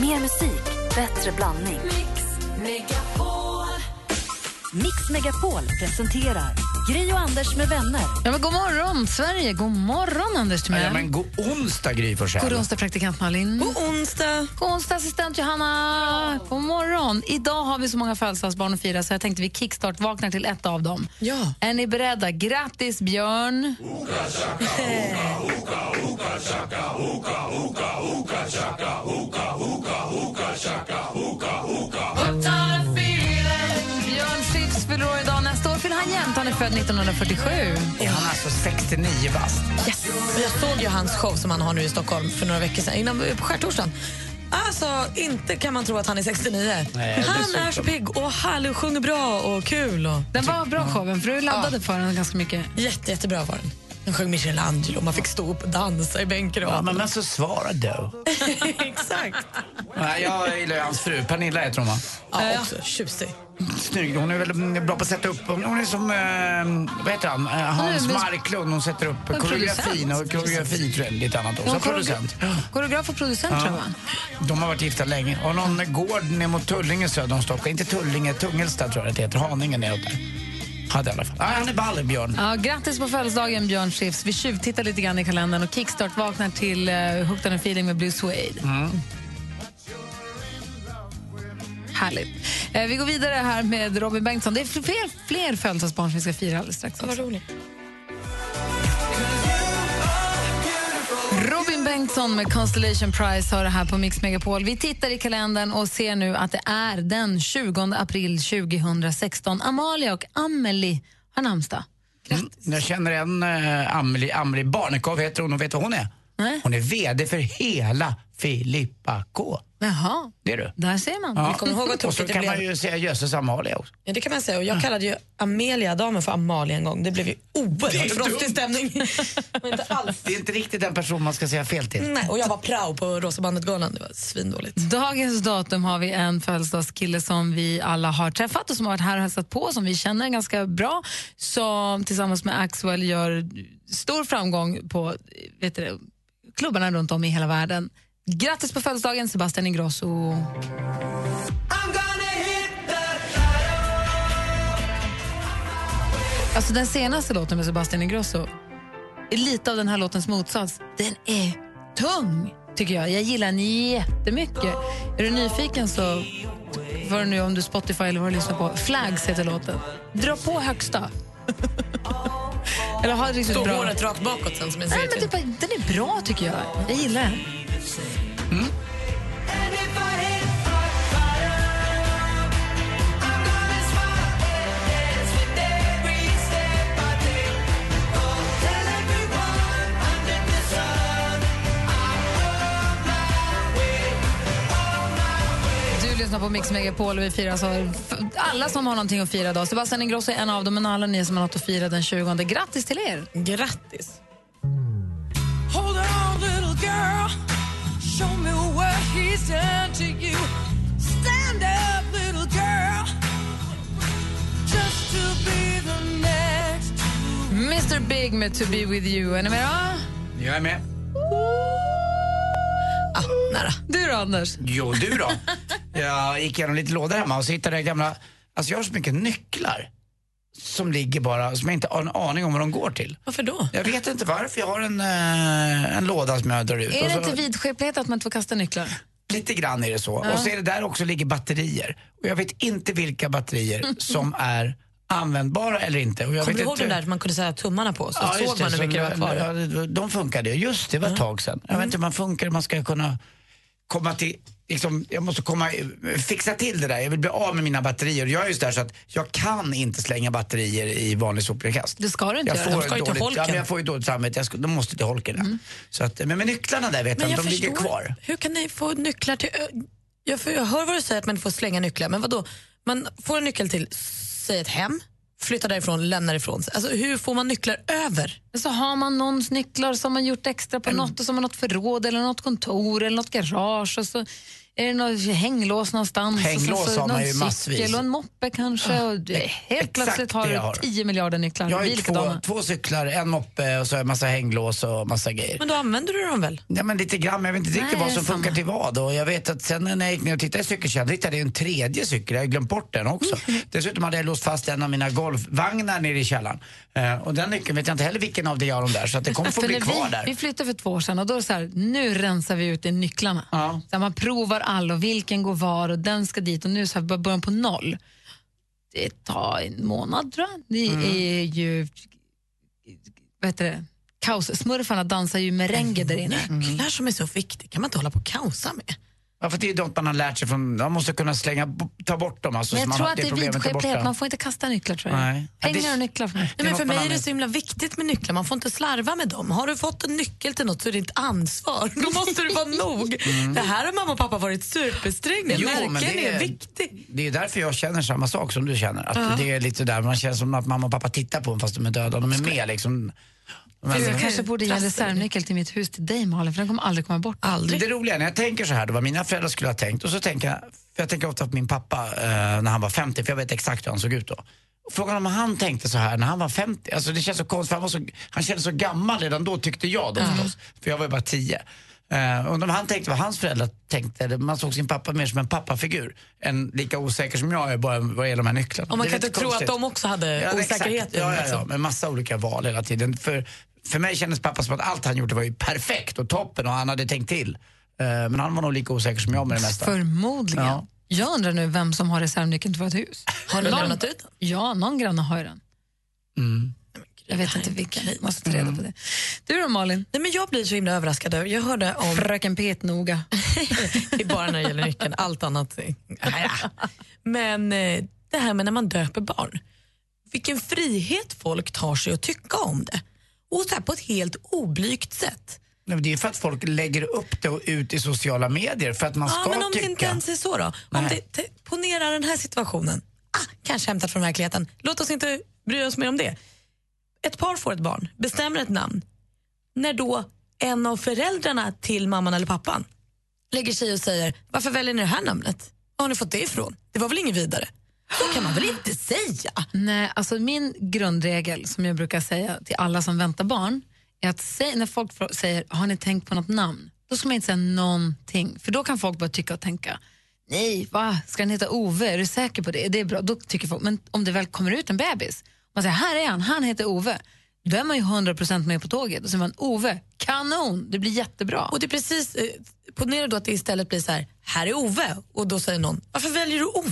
Mer musik, bättre blandning. Mix Megapol presenterar Gri och Anders med vänner. Ja, men god morgon, Sverige! God morgon, Anders Timell. Ja, men god onsdag, Gry Forssell. God onsdag, praktikant Malin. God onsdag. God onsdag, assistent Johanna. God morgon. Idag har vi så många födelsedagsbarn att fira så jag tänkte vi kickstart vaknar till ett av dem. Ja. Är ni beredda? Grattis, Björn! Björn Skifs fyller år idag. Nästa år fyller han jämnt. Han är född 1947. Är han alltså 69 bast? Yes. Jag såg ju hans show som han har nu i Stockholm för några veckor sedan, innan, på skärtorsdagen. Alltså, inte kan man tro att han är 69. Nej, han är så pigg och härlig och sjunger bra och kul. Och... Den var bra showen, för du laddade för den ganska mycket. Jätte, jättebra var den. Han sjöng Michelangelo, man fick stå upp och dansa i bänken. Och... Ja, men alltså svara då. Exakt. Nej, jag gillar ju hans fru. Pernilla heter hon va? Ja, också tjusig. Snygg. Hon är väldigt bra på att sätta upp. Hon är som, eh, vad heter han, Eh, Hans Marklund. Hon sätter upp koreografin och koreografi tror jag lite annat också. Producent. Koreograf och producent, tror jag. De har varit gifta länge. Och någon gård ner mot Tullinge söder om Stockholm. Inte Tullinge, Tungelsta tror jag det heter. Haninge neråt där. Hade i alla fall. Nej, han är ball, Björn. Ja, grattis på födelsedagen, Björn Skifs. Vi tjuvtittar lite grann i kalendern och kickstart vaknar till uh, Hooked on a feeling med Blue Suede. Härligt. Eh, vi går vidare här med Robin Bengtsson. Det är fler, fler födelsedagsbarn som vi ska fira alldeles strax. Vad roligt. Bengtsson med Constellation Prize har det här på Mix Megapol. Vi tittar i kalendern och ser nu att det är den 20 april 2016. Amalia och Amelie har namnsdag. Mm. Jag känner en uh, Amelie, Amelie Barnekow heter hon och vet du vad hon är? Nej. Hon är VD för hela Filippa K. Jaha, Det är du. där ser man. Ja. kommer ihåg vad och så tokigt det kan man blev. ju säga jösses Amalia också. Ja, det kan man säga. Och jag kallade ju Amelia-damen för Amalia en gång. Det blev ju Det är oerhört frostig stämning. Men inte alls. Det är inte riktigt den person man ska säga fel till. Nej, och jag var prao på Rosa bandet-galan. Det var svindåligt. Dagens datum har vi en födelsedagskille som vi alla har träffat och som har varit här och hälsat på, som vi känner ganska bra, som tillsammans med Axwell gör stor framgång på vet du, det, klubbarna runt om i hela världen. Grattis på födelsedagen, Sebastian Ingrosso. Alltså den senaste låten med Sebastian Ingrosso är lite av den här låtens motsats. Den är tung, tycker jag. Jag gillar den jättemycket. Är du nyfiken så får du nu om du Spotify eller vad du lyssnar på. Flags heter låten. Dra på högsta. eller ha det riktigt Står bra. håret rakt bakåt sen som en Nej, men det den är bra tycker jag. Jag gillar den. Du lyssnar på Mix Megapol och vi firar så alla som har någonting att fira idag. Sebastian Ingrosso är en av dem, men alla ni som har något att fira den 20. Grattis till er! Grattis. Done to you. Stand up, little girl. Just to be the next. Mr Big med To be with you. Är ni med då? Jag är med. Ah, nära. Du då, Anders? Jo, du då? Jag gick igenom lite lådor hemma och så hittade jag gamla... Alltså jag har så mycket nycklar som ligger bara, som jag inte har en aning om vad de går till. Varför då? Jag vet inte varför. Jag har en, eh, en låda som jag drar ut. Är det så, inte vidskeplighet att man inte får kasta nycklar? Lite grann är det så. Och så är det där också ligger batterier. Och jag vet inte vilka batterier som är användbara eller inte. Och jag Kommer vet du ihåg den där man kunde sätta tummarna på? Så just såg man hur mycket det var kvar. Ja, det- de funkade. Just det, var ett tag sedan. Jag vet inte hur man funkar, man ska kunna komma till, liksom, jag måste komma, fixa till det där. Jag vill bli av med mina batterier. Jag är just där så att jag kan inte slänga batterier i vanlig sopnedkast. Det ska du inte Jag göra. får, De ska ju till holken. ja, men jag får ju dåligt samvete, jag ska, de måste till holken. Ja. Så att, men med nycklarna där vet Men jag, jag de ligger kvar. hur kan ni få nycklar till... Jag, för, jag hör vad du säger att man får slänga nycklar, men vad då? Man får en nyckel till, säg ett hem, flyttar därifrån, lämnar ifrån sig. Alltså, hur får man nycklar över? Så har man någons nycklar som man gjort extra på något och som har något förråd eller något kontor eller något garage och så är det något hänglås någonstans? Hänglås och sen så har man ju massvis. cykel och en moppe kanske. Och det, helt exakt plötsligt har du har. 10 miljarder nycklar. Jag har ju är två, två cyklar, en moppe och så en massa hänglås och massa grejer. Men då använder du dem väl? Ja, men lite grann, men jag vet inte riktigt Nej, vad som samma. funkar till vad. Och jag vet att sen när jag gick ner och tittade i cykelkedjan hittade jag en tredje cykel. Jag har glömt bort den också. Dessutom hade jag låst fast en av mina golfvagnar nere i källaren. Eh, och den nyckeln vet jag inte heller vilken av det jag har dem där. Så att det kommer få För bli kvar vi, där. vi flyttade för två år sedan och då är det så här, nu rensar vi ut i nycklarna. Ja. Så man provar alla och vilken går var och den ska dit och nu så här, bara början på noll. Det tar en månad tror jag. Det Mm. är ju, vad heter det, kaos. Smurfarna dansar ju merengue där inne. Nycklar som är så viktiga kan man inte hålla på och kaosa med. Ja, för det är något man har lärt sig från, man måste kunna slänga, ta bort dem. Alltså, Men jag man tror har- att det är vidskeplighet, man får inte kasta nycklar tror jag. Nej. Ja, Pengar det- och nycklar för mig. Nej, men för man mig är det så himla viktigt med nycklar. Man får inte slarva med dem. Har du fått en nyckel till något så är det ditt ansvar. Då måste du vara nog. Det här har mamma och pappa varit superstränga. Jo, men Märken det är, är- viktig. Det är därför jag känner samma sak som du känner. Att Det är lite där, man känner som att mamma och pappa tittar på en fast de är döda. De är med liksom. Men, Jag kanske borde ge en reservnyckel till mitt hus till dig Malin, för den kommer aldrig komma bort. Aldrig. Det roliga är när jag tänker så här, då, vad mina föräldrar skulle ha tänkt. Och så tänker jag, för jag tänker ofta på min pappa eh, när han var 50, för jag vet exakt hur han såg ut då. Frågan om han tänkte så här när han var 50, alltså det känns så konstigt, för han, var så, han kändes så gammal redan då tyckte jag då förstås. För jag var ju bara 10. Uh, undrar om han tänkte vad hans föräldrar tänkte, man såg sin pappa mer som en pappafigur. Än lika osäker som jag är bara vad gäller de här nycklarna. Och man Det kan inte tro att de också hade Ja, osäkerheten. Ja, ja, ja, liksom. med massa olika val hela tiden. För, för mig kändes pappa som att allt han gjorde var ju perfekt och toppen och han hade tänkt till. Eh, men han var nog lika osäker som jag med det mesta. Förmodligen. Ja. Jag undrar nu vem som har reservnyckeln till vårt hus. Har du lämnat ut den? Ja, någon granne har ju den. Mm. Jag vet inte vilken. Måste ta reda på det. Du då Malin? Nej, men jag blir så himla överraskad. Jag hörde om... Fröken Pet noga. det är bara när det gäller nyckeln. Allt annat... Men eh, det här med när man döper barn. Vilken frihet folk tar sig att tycka om det. Och så här på ett helt oblygt sätt. Nej, men Det är för att folk lägger upp det och ut i sociala medier för att man ska Ja, men om tycka. det inte ens är så då? Om det, ponera den här situationen. Ah, kanske hämtat från verkligheten. Låt oss inte bry oss mer om det. Ett par får ett barn, bestämmer ett namn. När då en av föräldrarna till mamman eller pappan lägger sig och säger varför väljer ni det här namnet? Var har ni fått det ifrån? Det var väl inget vidare? Så kan man väl inte säga? Nej, alltså min grundregel som jag brukar säga till alla som väntar barn är att säg, när folk säger har ni tänkt på något namn, då ska man inte säga någonting. För då kan folk bara tycka och tänka nej, va? ska den heta Ove? Är du säker på det? Det är bra. Då tycker folk, men om det väl kommer ut en bebis, man säger här är han, han heter Ove. Då är man ju 100% med på tåget. Och så säger man Ove, kanon, det blir jättebra. Och det är precis, eh, ponera då att det istället blir så här, här är Ove. Och då säger någon, varför väljer du Ove?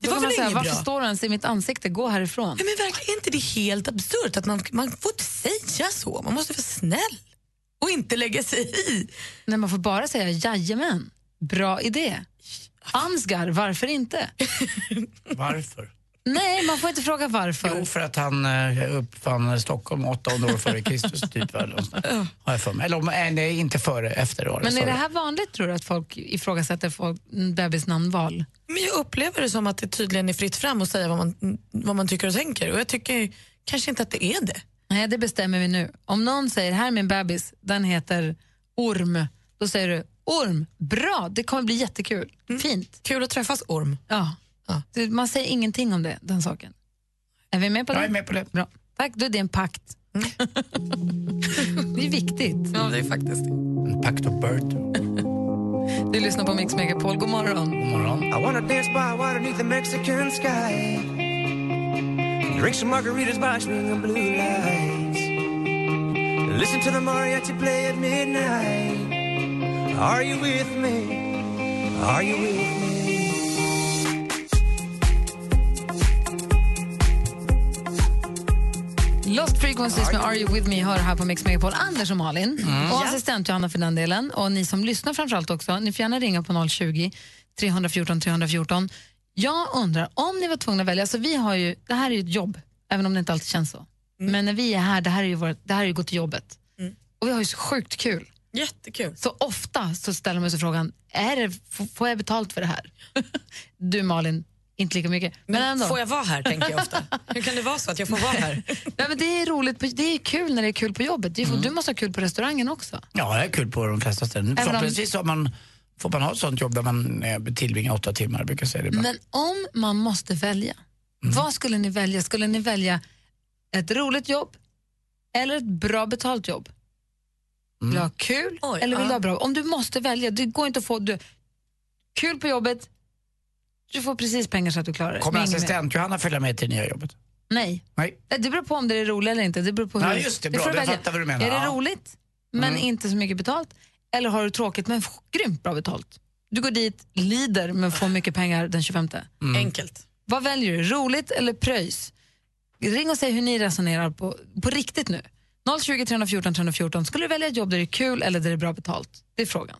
Det Då var väl säga, varför bra? står ens i mitt ansikte? Gå härifrån. Nej, men verkligen är inte det helt absurt att man, man får inte säga så. Man måste vara snäll och inte lägga sig i. Nej, man får bara säga jajamän, bra idé. Ansgar, varför inte? Varför? Nej, man får inte fråga varför. Jo, för att han eh, uppfann Stockholm 800 år före Kristus, typ. Har jag för mig. eller om- eh, nej, inte före, efter. År, Men är det här vanligt tror du att folk ifrågasätter folk, mm, bebisnamnval? Men jag upplever det som att det tydligen är fritt fram att säga vad man, vad man tycker och tänker. Och jag tycker kanske inte att det är det. Nej, det bestämmer vi nu. Om någon säger här är min bebis, den heter Orm, då säger du Orm, bra, det kommer bli jättekul. Fint. Kul att träffas Orm. Ja. Ja. Man säger ingenting om det, den saken. Är vi med på det? Jag är med på det. Bra. Tack, då är det en pakt. det är viktigt. Ja, det är faktiskt det. Pact of birth. Du lyssnar på Mix Megapol, god morgon. God morgon. I wanna dance by water beneath the Mexican sky. Drink some margaritas by swinging blue lights. Listen to the mariachi play at midnight. Are you with me? Are you with me? Lost Frequencies med Are You With Me hör här på Mix Megapol. Anders och Malin och assistent Johanna för den delen. Och ni som lyssnar framförallt också, ni får gärna ringa på 020 314 314. Jag undrar, om ni var tvungna att välja, alltså vi har ju, det här är ju ett jobb, även om det inte alltid känns så. Men när vi är här, det här är ju, vårt, det här är ju gå till jobbet. Och vi har ju så sjukt kul. Jättekul. Så ofta så ställer man sig frågan, är det, får jag betalt för det här? du Malin, inte lika mycket. Men, ändå. Får jag vara här, tänker jag ofta. Hur kan det vara så att jag får vara här? Nej, men det är roligt, på, det är kul när det är kul på jobbet. Det är, Du måste ha kul på restaurangen också. Ja, det är kul på de flesta ställen. Om- Förhoppningsvis har man får man ha ett sånt jobb där man tillbringar åtta timmar. Brukar säga det ibland. Men om man måste välja, vad skulle ni välja? Skulle ni välja ett roligt jobb eller ett bra betalt jobb? Vill du ha kul Oj, eller vill ja. du ha bra? Om du måste välja, det går inte att få... Du, kul på jobbet, du får precis pengar så att du klarar det. Kommer assistent Johanna följa med till det nya jobbet? Nej. Nej. Det beror på om det är roligt eller inte. Det beror på hur... Ja, just det, bra. får du Jag fattar vad du menar. Är det Ja. roligt, men inte så mycket betalt? Eller har du tråkigt men grymt bra betalt? Du går dit, lider men får mycket pengar den 25. Enkelt. Vad väljer du? Roligt eller pröjs? Ring och säg hur ni resonerar på, på riktigt nu. 020 314 314. Skulle du välja ett jobb där det är kul eller där det är bra betalt? Det är frågan.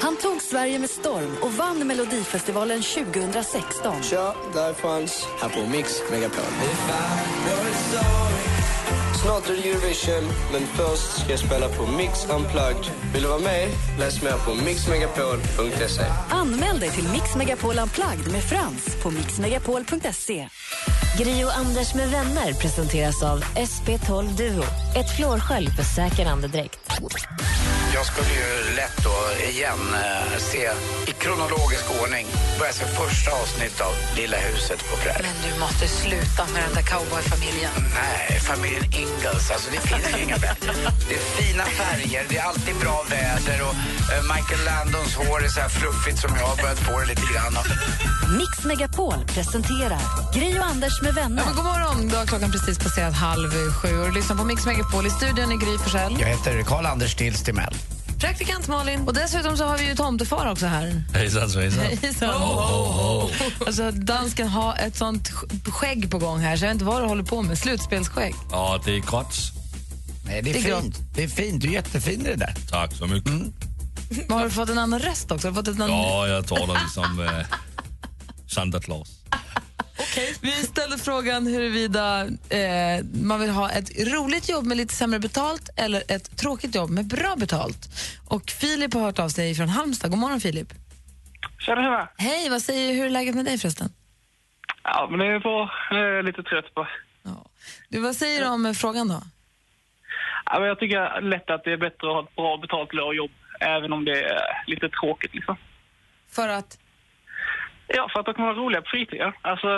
Han tog Sverige med storm och vann Melodifestivalen 2016. Tja, där fanns här på Mix Megapol. Snart är det Eurovision, men först ska jag spela på Mix Unplugged. Vill du vara med? Läs mer på mixmegapol.se. Anmäl dig till Mix Megapol Unplugged med Frans på mixmegapol.se. Gri och Anders med vänner presenteras av SP12 Duo. Ett flårskölj för säker andedräkt. Jag skulle ju lätt då igen eh, se i kronologisk ordning börja se första avsnitt av Lilla huset på prärien. Men du måste sluta med den där cowboyfamiljen. Nej, familjen Ingalls. Alltså det finns ju inga bättre. Det är fina färger, det är alltid bra väder och eh, Michael Landons hår är så här fluffigt som jag har börjat få det lite grann. Och, Mix Megapol presenterar Gri och Anders med vänner. Ja, god morgon, då har klockan precis passerat halv sju och lyssnar på Mix Megapol. I studion är Gry Forssell. jag heter Karl-Anders Nils Timell. Praktikant Malin. Och dessutom så har vi ju tomtefar också här. Hejsan svejsan. Hejsan. Alltså, dansken har ett sånt sk- skägg på gång här så jag vet inte vad du håller på med. Slutspelsskägg. Ja, det är grått. Nej, det är, Det är fint. Det är fint. Du är jättefin i det där. Tack så mycket. Men har du fått en annan röst också? Har du fått ett annan... Ja, jag talar liksom eh, Santa Claus. Vi ställde frågan huruvida eh, man vill ha ett roligt jobb med lite sämre betalt eller ett tråkigt jobb med bra betalt. Och Filip har hört av sig från Halmstad. God morgon Filip. Tjena, tjena. Hej, vad säger hur är läget med dig förresten? Ja, men det är bra. Jag är lite trött på. Ja. Du, vad säger du om eh, frågan då? Ja, men jag tycker lätt att det är bättre att ha ett bra betalt jobb, även om det är lite tråkigt liksom. För att? Ja, för att då kan man ha roliga på fritiden. Alltså,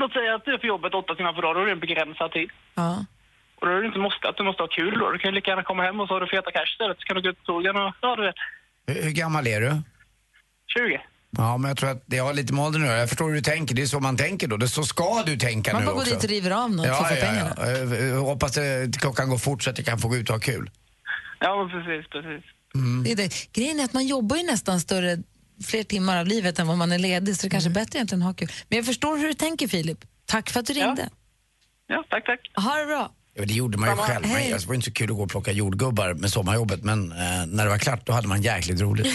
låt säga att du är på jobbet åtta timmar per dag, då är det en begränsad tid. Ja. Och då är det inte måste att du måste ha kul då. Du kan ju lika gärna komma hem och så har du feta cash istället. Så kan du gå ut på skogen och, ja du vet, Hur, hur gammal är du? 20. Ja, men jag tror att det har lite med åldern göra. Jag förstår hur du tänker. Det är så man tänker då. Det, så ska du tänka Man nu bara går också. dit och river av något för Ja, att få ja, pengarna. ja. Jag jag hoppas att klockan går fort så att jag kan få gå ut och ha kul. Ja, precis, precis. Det är det. Grejen är att man jobbar ju nästan större, fler timmar av livet än vad man är ledig, så det kanske är bättre egentligen att ha kul. Men jag förstår hur du tänker Filip. Tack för att du ringde. Ja, tack, tack. Ha det bra. Ja, det gjorde man ju själv. Men Hej. Det var inte så kul att gå och plocka jordgubbar med sommarjobbet men eh, när det var klart då hade man jäkligt roligt.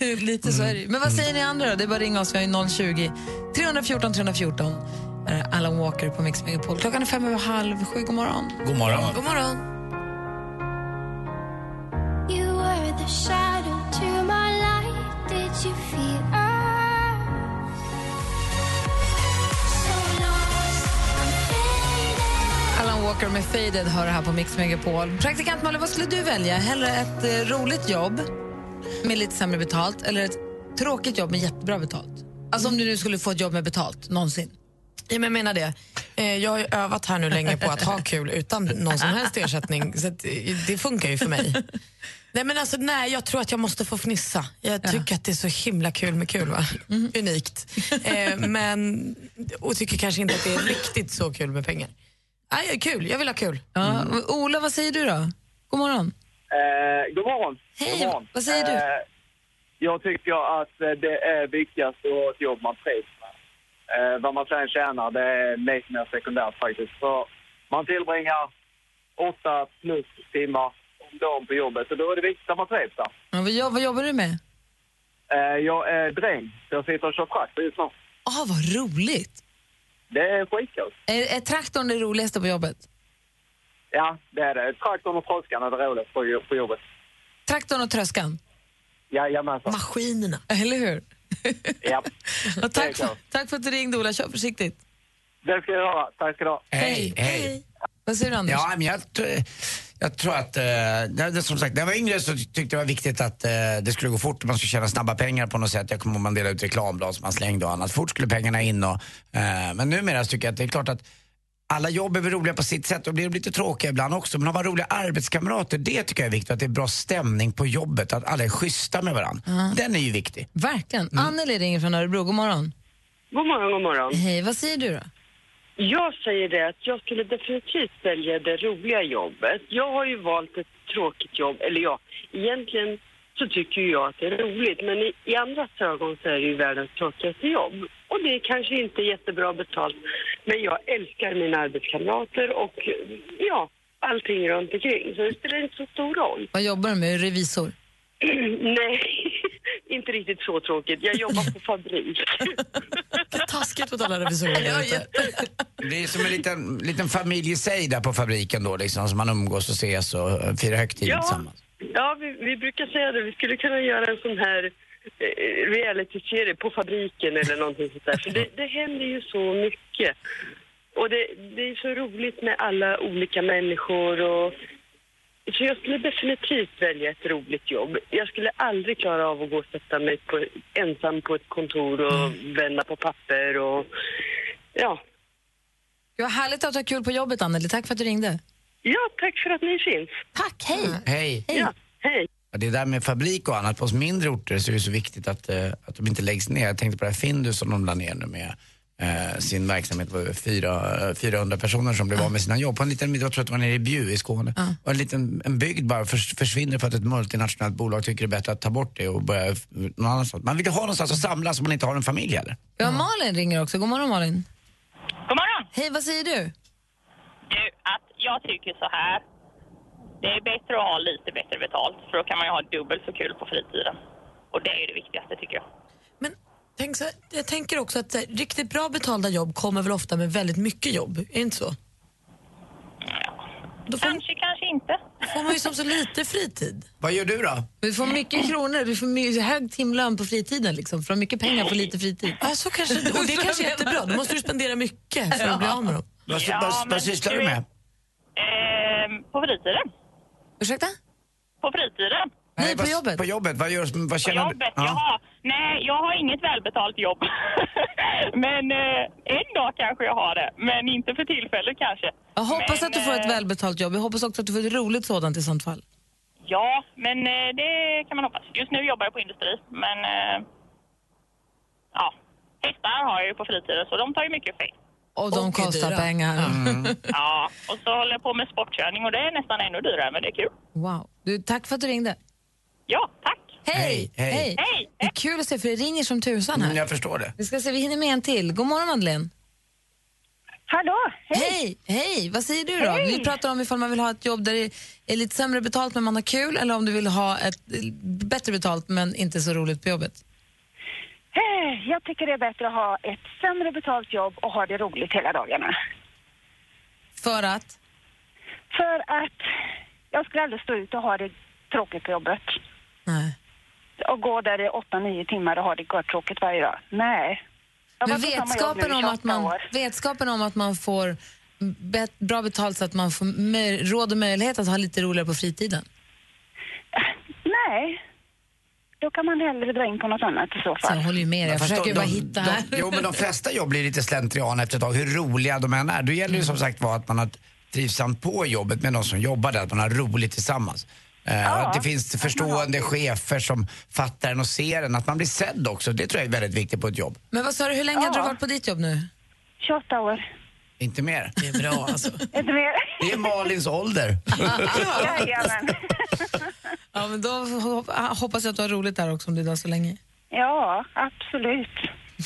Lite så är det. Men vad säger ni andra då? Det är bara att ringa oss. Vi har ju 020 314 314. Här är Alan Walker på Mix Megapol. Klockan är fem över halv sju. God morgon. God morgon. God morgon. Alan Walker med Faded hör här på Mix Megapol. Praktikant Malin, vad skulle du välja? Hellre ett eh, roligt jobb med lite sämre betalt eller ett tråkigt jobb med jättebra betalt? Alltså om du nu skulle få ett jobb med betalt, någonsin. Ja, men jag menar det. Eh, Jag har ju övat här nu länge på att ha kul utan någon som helst ersättning. Så eh, det funkar ju för mig. Nej, men alltså, nej, jag tror att jag måste få fnissa. Jag tycker att det är så himla kul med kul. Va? Unikt. Eh, men, och tycker kanske inte att det är riktigt så kul med pengar. Nej, kul. Jag vill ha kul. Ja. Ola, vad säger du då? God morgon. Eh, god morgon. Hej, God morgon. vad säger du? Eh, jag tycker att det är viktigast att ha ett jobb man trivs med. Eh, vad man sen tjänar, det är lite mer sekundärt faktiskt. För man tillbringar åtta plus timmar om dagen på jobbet och då är det viktigt att man trivs där. Ja, vad, jobb, vad jobbar du med? Eh, jag är dräng, så jag sitter och kör traktor just nu. Ah, vad roligt. Det är skitkul. Är, är traktorn det roligaste på jobbet? Ja, det är det. Traktorn och troskan är det roligt på, jo- på jobbet. Traktorn och tröskan? Jajamensan. Maskinerna. Eller hur? Ja, Och tack, för, tack för att du ringde, Ola. Kör försiktigt. Det ska jag göra. Tack ska du ha. Hej, hej. Vad säger du, Anders? Ja, men jag, Jag tror att, eh, som sagt, när jag var yngre så tyckte jag det var viktigt att eh, det skulle gå fort man skulle tjäna snabba pengar på något sätt. Jag kommer ihåg man delade ut reklamblad som man slängde och annat. Fort skulle pengarna in och, eh, men numera så tycker jag att det är klart att alla jobb är väl roliga på sitt sätt och blir lite tråkiga ibland också. Men har man roliga arbetskamrater, det tycker jag är viktigt. Att det är bra stämning på jobbet, att alla är schyssta med varandra. Den är ju viktig. Verkligen. Mm. Anneli ringer från Örebro. God morgon. God morgon, god morgon. Hej, vad säger du då? Jag säger det att jag skulle definitivt välja det roliga jobbet. Jag har ju valt ett tråkigt jobb, eller ja, egentligen så tycker ju jag att det är roligt, men i, i andras ögon så är det ju världens tråkigaste jobb. Och det är kanske inte jättebra betalt, men jag älskar mina arbetskamrater och ja, allting runt omkring. Så det spelar inte så stor roll. Vad jobbar du med? Revisor? Nej, inte riktigt så tråkigt. Jag jobbar på fabrik. Taskigt mot alla revisorer där ute. Det är som en liten, liten familj i sig där på fabriken då liksom, som man umgås och ses och firar högtid Ja. tillsammans. Ja, vi, vi brukar säga det. Vi skulle kunna göra en sån här eh, reality-serie på fabriken eller någonting sånt där. För det, det händer ju så mycket. Och det, det är så roligt med alla olika människor och... Så jag skulle definitivt välja ett roligt jobb. Jag skulle aldrig klara av att gå och sätta mig på, ensam på ett kontor och vända på papper och... Ja. Det var härligt att ha kul på jobbet, Anneli. Tack för att du ringde. Ja, tack för att ni finns. Tack, hej. Hej. Ja, hej. Ja, Det där med fabrik och annat, på oss mindre orter så är det så viktigt att, eh, att de inte läggs ner. Jag tänkte på det här Findus som de la ner nu med eh, sin verksamhet fyra, eh, 400 personer som blev av med sina jobb. På en liten, jag tror att det var nere i Bjuv i Skåne. Och en liten en bygd bara förs, försvinner för att ett multinationellt bolag tycker det är bättre att ta bort det och börja någon annanstans. Man vill ju ha någonstans att samlas om man inte har en familj heller. Ja, Malin ringer också. God morgon, Malin. God morgon. Hej, vad säger du? Du, att jag tycker så här. Det är bättre att ha lite bättre betalt för då kan man ju ha dubbelt så kul på fritiden. Och det är ju det viktigaste tycker jag. Tänk så, jag tänker också att så riktigt bra betalda jobb kommer väl ofta med väldigt mycket jobb, är det inte så? Då får, kanske, kanske inte. får man ju som så lite fritid. Vad gör du då? Vi får mycket kronor, vi får my- hög timlön på fritiden liksom, för mycket pengar för lite fritid. Ja, så kanske, och det är kanske är jättebra, då måste du spendera mycket för att bli av med dem. Vad, Ja, vad, men vad sysslar du med? Ehm, på fritiden. Ursäkta? På fritiden. Nej, på vad, jobbet. På jobbet, vad, gör, vad På tjänar jobbet. du? Jaha. Nej, jag har inget välbetalt jobb. men eh, en dag kanske jag har det. Men inte för tillfället kanske. Jag hoppas Men, att du får ett eh, välbetalt jobb. Jag hoppas också att du får ett roligt sådant i sånt fall. Ja, men eh, det kan man hoppas. Just nu jobbar jag på industri, men eh, ja, hästar har jag ju på fritiden så de tar ju mycket fel. Och de Och kostar dyra. pengar. Ja, och så håller jag på med sportkörning och det är nästan ännu dyrare, men det är kul. Wow. Du, tack för att du ringde. Ja, tack. Hej! Hej, hej. Hej! Det är kul att se, för det ringer som tusan här. Mm, jag förstår det. Vi ska se, vi hinner med en till. God morgon, Madeleine. Hallå, Hej! Hej! Vad säger du då? Hej. Vi pratar om ifall man vill ha ett jobb där det är lite sämre betalt men man har kul eller om du vill ha ett bättre betalt men inte så roligt på jobbet. Eh, Jag tycker det är bättre att ha ett sämre betalt jobb och ha det roligt hela dagarna. För att? För att jag skulle aldrig stå ut och ha det tråkigt på jobbet. Nej. Och gå där i åtta, nio timmar och ha det gott tråkigt varje dag. Nej. Jag Men vetskapen om, 28 att man, år. vetskapen om att man får bet, bra betalt så att man får råd och möjlighet att ha lite roligare på fritiden. Nej. Då kan man hellre dra in på något annat i så Så jag fall. håller ju med dig. Jag försöker de- bara de- hitta här. De, jo, men de flesta jobb blir lite slentrian efter ett tag, hur roliga de än är. Då gäller det ju som sagt var att man har trivsamt på jobbet med de som jobbar där, att man har roligt tillsammans. Eh, Ja, att det finns förstående chefer som fattar en och ser en, att man blir sedd också. Det tror jag är väldigt viktigt på ett jobb. Men vad sa du, hur länge har du Ja. varit på ditt jobb nu? 28 år. Inte mer. Det är bra alltså. Inte mer? Det är Malins ålder. Jajamän. Ja, men då hop- hoppas jag att du har roligt där också om du är där så länge. Ja, absolut.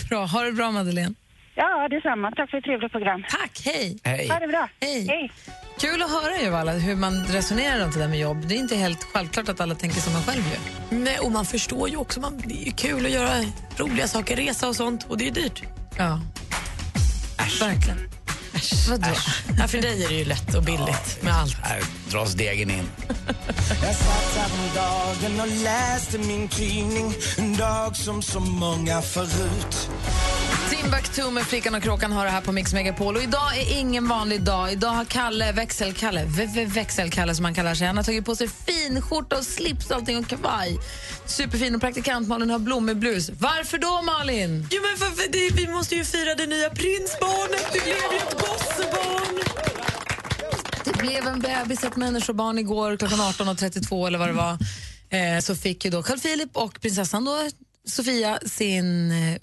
Bra, ha det bra Madeleine. Ja, detsamma. Tack för ett trevligt program. Tack, hej! Hej. Ha det bra. Hej. Hej. Kul att höra ju alla hur man resonerar runt det där med jobb. Det är inte helt självklart att alla tänker som man själv gör. Nej, och man förstår ju också, man, det är ju kul att göra roliga saker, resa och sånt och det är ju dyrt. Ja. Verkligen. Äsch. Vadå? Ja, för dig är det ju lätt och billigt med allt. Här dras degen in. Jag satt häromdagen och läste min tidning En dag som så många förut Timbuktu med Flickan och Kråkan har det här på Mix Megapol. Och idag är ingen vanlig dag. Idag har Kalle, växelkalle, v- v- växelkalle som han kallar sig, han har tagit på sig finskjorta och slips och allting och kavaj. Superfin och praktikant Malin har blommig blus. Varför då Malin? Jo, men för, för det, vi måste ju fira det nya prinsbarnet. Det blev ju ett gossebarn. Det blev en bebis, ett människobarn igår klockan 18.32 eller vad det var. Eh, så fick ju då Carl Philip och prinsessan då Sofia sin eh,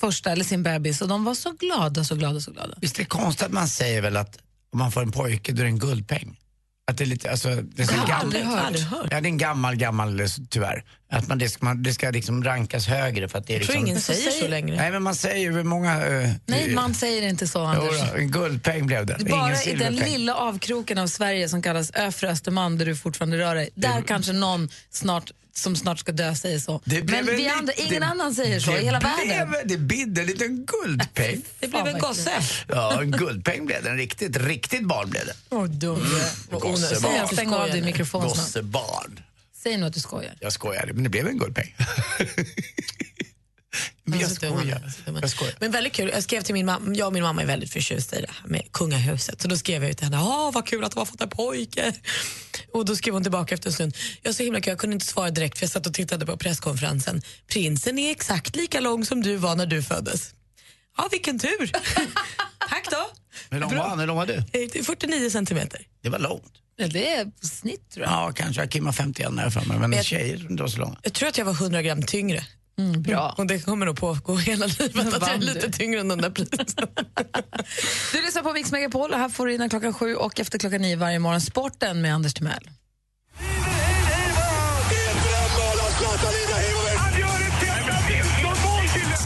första, eller sin bebis och de var så glada, så glada, så glada. Visst är det konstigt att man säger väl att om man får en pojke då är det en guldpeng? Att det är lite, alltså, det är så Jag har gammal, aldrig hört. Aldrig hört. Ja, det är en gammal, gammal, eh, tyvärr. Att man, det ska, man, det ska liksom rankas högre för att det är Jag tror liksom... ingen säger så längre. Nej, men man säger ju många... Uh, Nej, man säger inte så, Anders. Jo, en guldpeng blev det. Bara Ingen i den lilla avkroken av Sverige som kallas Öfre Östermalm där du fortfarande rör dig, där kanske någon snart, som snart ska dö säger så. Men en vi andra, ingen det- annan säger så det i hela blev, världen. Det bidde en liten guldpeng. Det blev en gosse. Ja, en guldpeng blev det. En riktigt, riktigt barn blev det. Åh, dum. Gossebarn. Säg att stäng av din mikrofon snart. Gossebarn. Säg nu att du skojar. Jag skojar, men det blev en guldpeng. men jag skojar. Jag skojar. Men väldigt kul. Jag skrev till min mamma, jag och min mamma är väldigt förtjusta i det här med kungahuset. Så då skrev jag till henne, ah, vad kul att de har fått en pojke. Och då skrev hon tillbaka efter en stund, jag är så himla kul, jag kunde inte svara direkt för jag satt och tittade på presskonferensen. Prinsen är exakt lika lång som du var när du föddes. Ja, vilken tur. Tack då. Hur lång var han? Hur lång var du? Eh, 49 centimeter. Det var långt. Ja, Det är på snitt tror jag. Ja, kanske. Kim var 51 när jag för mig, men jag- tjejer är inte så långa. Jag tror att jag var 100 gram tyngre. Mm, bra. Och det kommer nog pågå hela livet att jag är lite tyngre än den där prinsen. Du lyssnar på Mix Megapol och här får du innan klockan sju och efter klockan nio varje morgon Sporten med Anders Timell.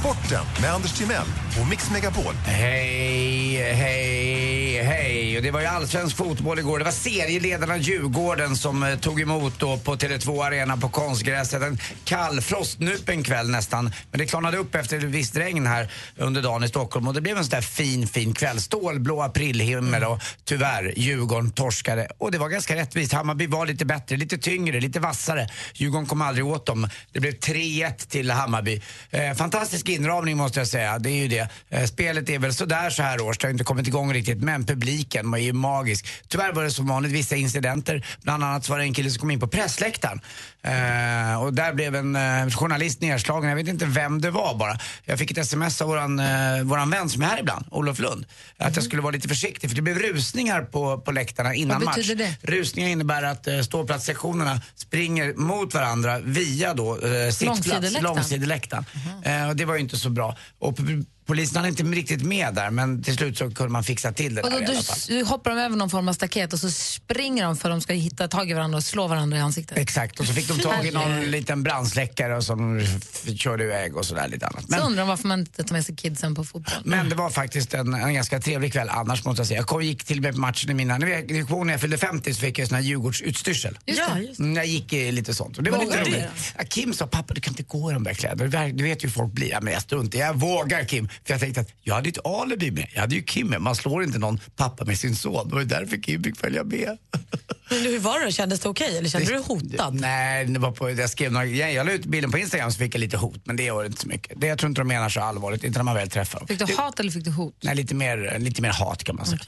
Sporten med Anders Timell och Mix Megapol. Hej, hej, hej. Och det var ju allsvensk fotboll igår. Det var serieledarna Djurgården som eh, tog emot då på Tele2 Arena på konstgräset. En kall, frostnupen kväll nästan. Men det klarnade upp efter ett visst regn här under dagen i Stockholm och det blev en sån där fin, fin kväll. Stålblå aprilhimmel och tyvärr, Djurgården torskade. Och det var ganska rättvist. Hammarby var lite bättre, lite tyngre, lite vassare. Djurgården kom aldrig åt dem. Det blev 3-1 till Hammarby. Eh, fantastisk inramning måste jag säga, det är ju det. Eh, spelet är väl sådär så här års, det har inte kommit igång riktigt, men publiken var ju magisk. Tyvärr var det som vanligt vissa incidenter, bland annat så var det en kille som kom in på pressläktaren. Eh, och där blev en eh, journalist nedslagen, jag vet inte vem det var bara. Jag fick ett sms av våran, eh, våran vän som är här ibland, Olof Lund, att jag skulle vara lite försiktig för det blev rusningar på, på läktarna innan Vad match. det? Rusningar innebär att eh, ståplatssektionerna springer mot varandra via då eh, sittplats, Långsideläktaren. Eh, och det var ju inte så bra. Och polisen hade inte riktigt med där men till slut så kunde man fixa till det Och där då, alla fall. s- hoppar de över någon form av staket och så springer de för att de ska hitta tag i varandra och slå varandra i ansiktet. Exakt, och så fick de tag i någon liten brandsläckare och som körde iväg och sådär lite annat. Så Men, undrar de varför man inte tar med sig kidsen på fotboll. men det var faktiskt en, en ganska trevlig kväll annars måste jag säga. Jag kom, gick till och med på matchen i mina, när jag, när jag fyllde 50 så fick jag sån här Djurgårdsutstyrsel. Just det. Ja, Mm, Jag gick eh, lite sånt. Och det var lite var det roligt. Ja, Kim sa, pappa du kan inte gå i de där kläderna. Du, vet ju hur folk blir. Ja, men jag struntar Jag vågar Kim. För jag tänkte att jag hade ett alibi med. Jag hade ju Kim med. Man slår inte någon pappa med sin son. Det var ju därför Kim fick följa med. Men hur var det då? Kändes det okej eller kände du dig hotad? Nej, det var på, jag skrev några, jag, jag la ut bilden på Instagram så fick jag lite hot. Men det var inte så mycket. Det, jag tror inte de menar så allvarligt. Inte när man väl träffar dem. Fick du Det- hat eller fick du hot? Nej, lite mer, lite mer hat kan man säga.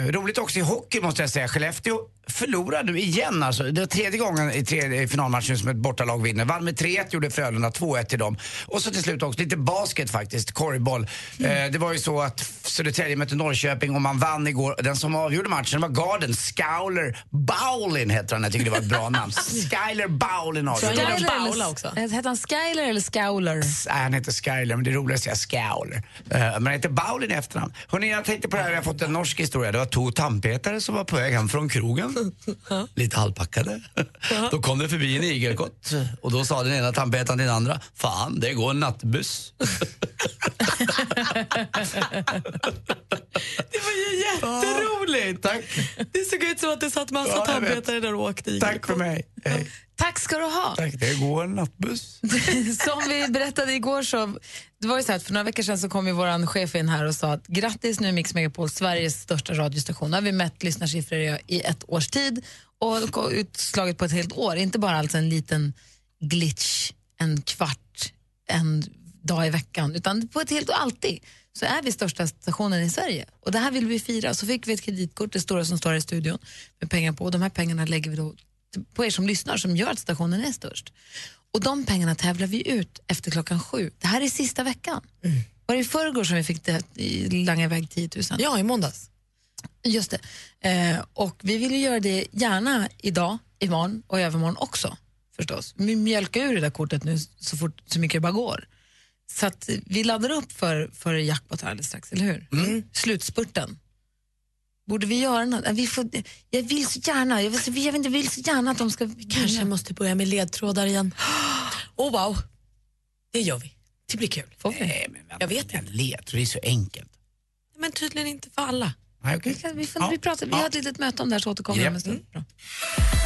Eh, roligt också i hockey måste jag säga. Skellefteå förlorade igen alltså. Det var tredje gången i tredje i finalmatchen som ett bortalag vinner. Vann med 3-1, gjorde Frölunda 2-1 till dem. Och så till slut också lite basket faktiskt, korgboll. Eh, det var ju så att Södertälje mötte Norrköping och man vann igår. Den som avgjorde matchen var garden Skauler Bowlin heter han. Jag tycker det var ett bra namn. Skyler Bowlin avgjorde. Skyler matchen. Baula eller, också. Hette han Skyler eller Scowler? Nej, han heter Skyler, men det är roligt att säga Scowler. Uh, men han heter Baulin i efternamn. Hörrni, jag tänkte på det här, jag har fått en norsk historia. Det var två tandpetare som var på väg hem från krogen. Lite halvpackade. Då kom det förbi en igelkott och då sa den ena tandpetaren till den andra, fan det går en nattbuss. Det var ju jätteroligt! Tack. Det såg ut som att det satt massa Ja, tandpetare där och åkte i. Tack för mig. Hej. Tack ska du ha. Tack, det går en nattbuss. Som vi berättade igår så, det var ju så här för några veckor sedan så kom ju våran chef in här och sa att grattis nu Mix Megapol, Sveriges största radiostation. Nu har vi mätt lyssnarsiffror i, ett års tid och utslaget på ett helt år. Inte bara alltså en liten glitch, en kvart, en dag i veckan, utan på ett helt och alltid så är vi största stationen i Sverige. Och det här vill vi fira. Så fick vi ett kreditkort, det stora som står här i studion, med pengar på. Och de här pengarna lägger vi då på er som lyssnar som gör att stationen är störst. Och de pengarna tävlar vi ut efter klockan sju. Det här är sista veckan. Var det i förrgår som vi fick det, i- langa iväg 10 000? Ja, i måndags. Just det. Eh, och vi vill ju göra det gärna idag, imorgon och i övermorgon också förstås. Vi mjölkar ur det där kortet nu så fort så mycket det bara går. Så vi laddar upp för, för jackpot alldeles strax, eller hur? Slutspurten. Borde vi göra något? Vi får, jag vill så gärna, jag vill, så- jag vet inte, jag vill så gärna att de ska... Kanske måste börja med ledtrådar igen. Oh wow, det gör vi. Det blir kul. Får vi? Nej, men vänta, Jag vet en ledtråd, det är så enkelt. Men tydligen inte för alla. Nej, okej. Vi, kan, vi, får, vi, pratar, vi har ett litet möte om det här så återkommer jag om en stund. Bra.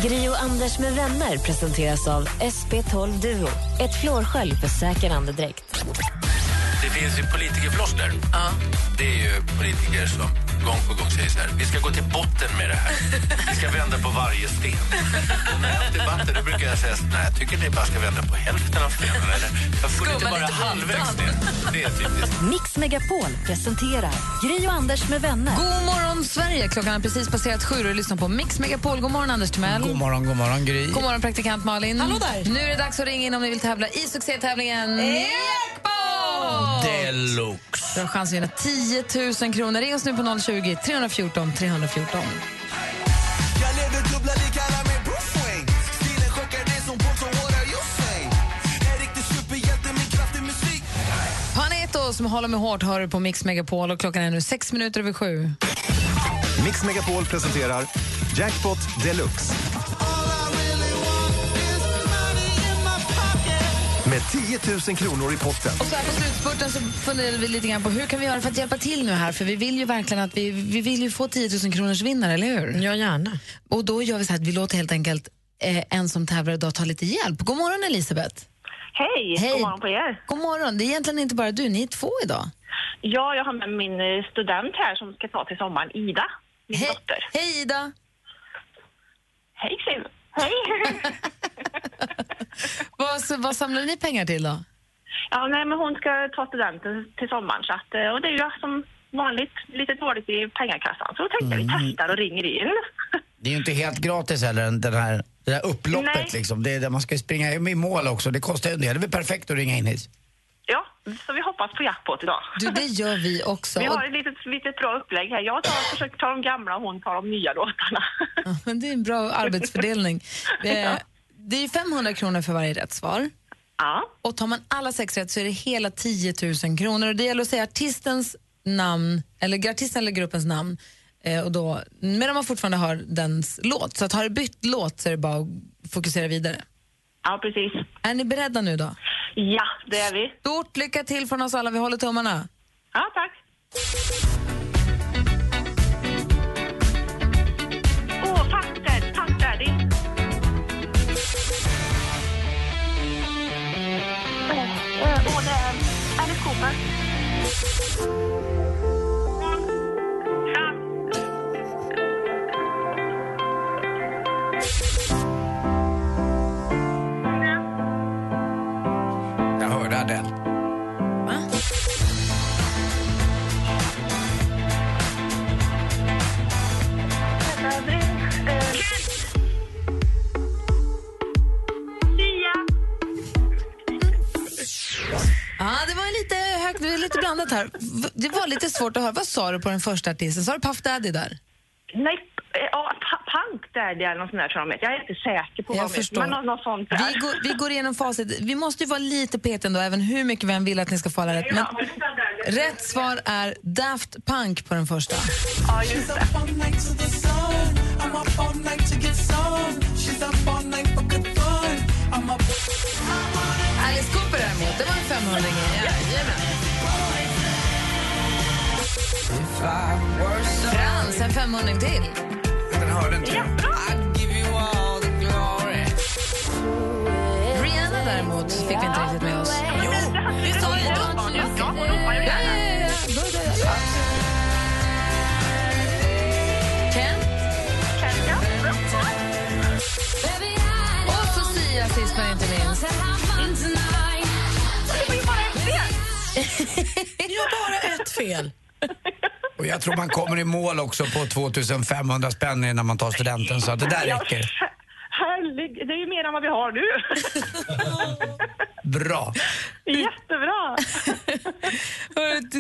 Gri och Anders med vänner presenteras av SP12 Duo. Ett flårskölj för säker andedräkt. Det finns ju politikerfloskler. Det är ju politiker som gång på gång säger så här, vi ska gå till botten med det här. Vi ska vända på varje sten. Och när jag har debatter då brukar jag säga så, nej, jag tycker ni bara ska vända på hälften av stenen. Eller, jag får inte bara halvvägs ner. Det är typiskt. Mix Megapol presenterar Gri och Anders med vänner. God morgon, Sverige! Klockan har precis passerat sju och du lyssnar på Mix Megapol. God morgon, Anders Timell. God morgon, god morgon Gry. God morgon, praktikant Malin. Hallå där. Nu är det dags att ringa in om ni vill tävla i succétävlingen Jackpot! Deluxe. Du har chans att vinna 10 000 kronor. Ring oss nu på 020 314 314. Jag lever dubbla liv, kallar mig Bruce Wayne Stilen chockar dig som Paneto håller med hårt hör du på Mix Megapol och klockan är nu sex minuter över sju. Mix Megapol presenterar Jackpot Deluxe. Med 10 000 kronor i potten. Och så här på slutspurten så funderade vi lite grann på hur kan vi göra för att hjälpa till nu här för vi vill ju verkligen att vi, vi vill ju få 10 000 kronors vinnare, eller hur? Ja, gärna. Och då gör vi så här att vi låter helt enkelt eh, en som tävlar idag ta lite hjälp. God morgon Elisabeth! Hej, Hej. god morgon på er. God morgon, det är egentligen inte bara du, ni är två idag. Ja, jag har med min eh, student här som ska ta till sommaren, Ida, min dotter. Hej Ida! Hej Siv! Hej! Vad, vad samlar ni pengar till då? ja, nej, men hon ska ta studenten till sommaren så att, eh, och det är ju som vanligt lite dåligt i pengakassan så då tänkte Mm. vi testar och ringer in. Det är ju inte helt gratis heller, den här, det där upploppet Nej. liksom. Det är där man ska springa i mål också. Det kostar ju en del. Det är väl perfekt att ringa in hit. Ja, så vi hoppas på jackpot idag. Du, det gör vi också. Vi har ett litet, litet bra upplägg här. Jag tar, försöker ta de gamla och hon tar de nya låtarna. Ja, men det är en bra arbetsfördelning. Eh, Det är 500 kronor för varje rätt svar. Ja. Och tar man alla sex rätt så är det hela 10 000 kronor. Och det gäller att säga artistens namn, eller artisten eller gruppens namn, eh, och då, medan man fortfarande har dens låt. Så att har det bytt låt så är det bara att fokusera vidare. Ja, precis. Är ni beredda nu då? Ja, det är vi. Stort lycka till från oss alla, vi håller tummarna. Ja, tack. Åh, Daddy. Åh, eh, åh, det är Alice Cooper. Ja, det var lite högt, lite blandat här. Det var lite svårt att höra. Vad sa du på den första artisten? Sa du Puff Daddy där? Nej, eh, ja, Pa- Punk Daddy eller något sånt där tror jag de heter. Jag är inte säker på vad Jag de. Men något, något sånt där. Vi går, vi går igenom facit. Vi måste ju vara lite petiga ändå, även hur mycket vi än vill att ni ska få alla rätt. Men rätt svar är Daft Punk på den första. Ja, just det. Alice Cooper däremot, det var en 500 Frans, en 500 till. Den hörde inte jag. Rihanna däremot fick vi inte riktigt med oss. Jo, vi sa ju. Ja, Ja, ja, ja, ja. Ja. Och så Sia sist men inte minst. Det var ju bara ett fel. fel. Och jag tror man kommer i mål också på 2500 spänn när man tar studenten så att det där Ja, räcker. Herregud, det är ju mer än vad vi har nu. Bra. Jättebra!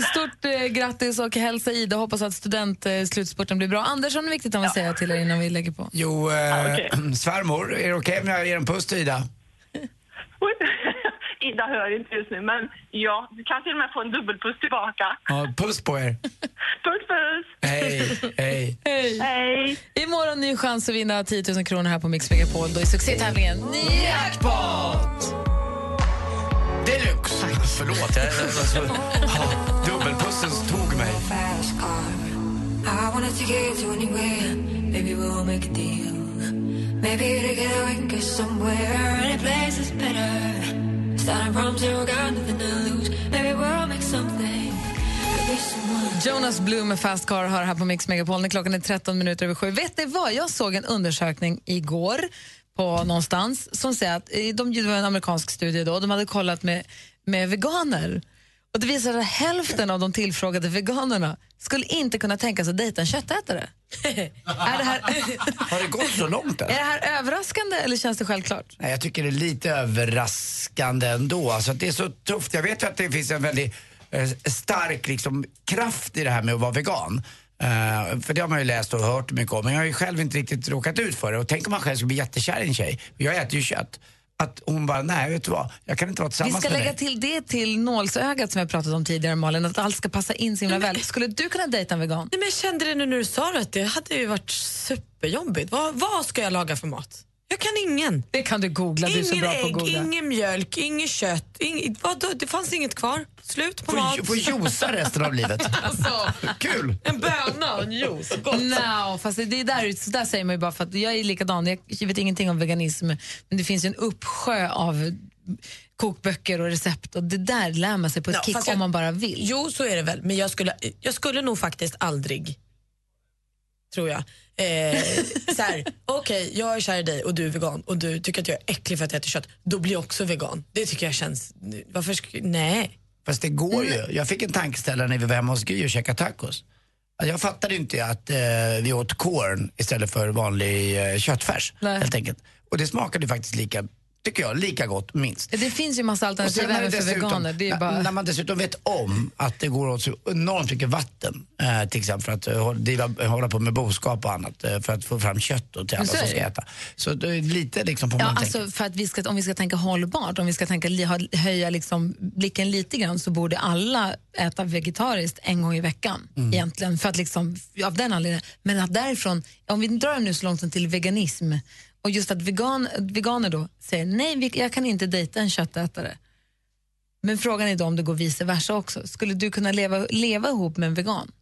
Stort eh, grattis och hälsa Ida. Hoppas att studentslutspurten blir bra. Anders, har du viktigt att säga till er innan vi lägger på? Jo, eh, svärmor, är det okej om jag ger en puss till Ida? Ida hör inte just nu, men ja, du kan till och med få en dubbelpuss tillbaka. Ja, puss på er. Puss, puss! Hej, hej. Hej. Hej. Imorgon ny chans att vinna 10 000 kronor här på Mix Megapol. Då i succétävlingen Jackpot! Deluxe! Förlåt, jag, alltså, ja, dubbelpussen tog mig. Maybe together we can go somewhere. Any place is better. Starting from zero, got nothing to lose. Maybe we'll make something. Jonas Blum med Fast Car hör här på Mix Megapol när klockan är 13 minuter över sju. Vet ni vad? Jag såg en undersökning igår på någonstans som säger att eh, de, det var en amerikansk studie då, de hade kollat med, med veganer. Och det visade att hälften av de tillfrågade veganerna skulle inte kunna tänka sig att dejta en köttätare. är, det här, Har det gått så långt? är Än? det här överraskande eller känns det självklart? Nej, jag tycker det är lite överraskande ändå. Alltså, det är så tufft. Jag vet att det finns en väldigt eh, stark liksom, kraft i det här med att vara vegan. Eh, för det har man ju läst och hört mycket om. Men jag har ju själv inte riktigt råkat ut för det. Och tänk om man själv skulle bli jättekär i en tjej. Jag äter ju kött. Att hon bara, nej vet du vad, jag kan inte vara Vi tillsammans ska med lägga dig. till det till nålsögat som jag pratat om tidigare Malin, att allt ska passa in så himla väl. Skulle du kunna dejta en vegan? Nej, men jag kände det nu när du sa det, att det hade ju varit superjobbigt. Vad, vad ska jag laga för mat? Jag kan ingen. Det kan du googla, du är så ingen bra på att ägg, googla. ingen mjölk, inget kött. Ing, vadå? Det fanns inget kvar. Slut på Får, mat. får josa resten av livet. Alltså, Kul! En böna och en juice. Gott. No, fast det det är där, så där säger man ju bara för att jag är likadan. Jag vet ingenting om veganism, men det finns ju en uppsjö av kokböcker och recept och det där lär man sig på ett Ja, kick fast om jag- man bara vill. Jo, så är det väl. Men jag skulle, jag skulle nog faktiskt aldrig, tror jag. Eh, okej, jag är kär i dig och du är vegan och du tycker att jag är äcklig för att jag äter kött. Då blir jag också vegan. Det tycker jag känns... Varför Nej. Fast det går ju. Jag fick en tankeställare när vi var hemma hos Gry och käkade tacos. Alltså, Jag fattade inte att eh, vi åt corn istället för vanlig eh, köttfärs. Nej. Helt enkelt. Och det smakade faktiskt lika, tycker jag, lika gott minst. Det finns ju massa alternativ även för veganer. Det är bara... när man dessutom vet om att det går åt så enormt mycket vatten, eh, till exempel för att eh, driva, hålla på med boskap och annat, eh, för att få fram kött och till alla som ska äta. Så det är lite liksom på Ja, man alltså för att vi ska, om vi ska tänka hållbart, om vi ska tänka, höja liksom blicken lite grann så borde alla äta vegetariskt en gång i veckan Mm. egentligen. För att liksom, av den anledningen. Men att därifrån, om vi drar nu så långt som till veganism och just att vegan, veganer då säger nej, jag kan inte dejta en köttätare. Men frågan är då om det går vice versa också. Skulle du kunna leva, leva ihop med en vegan?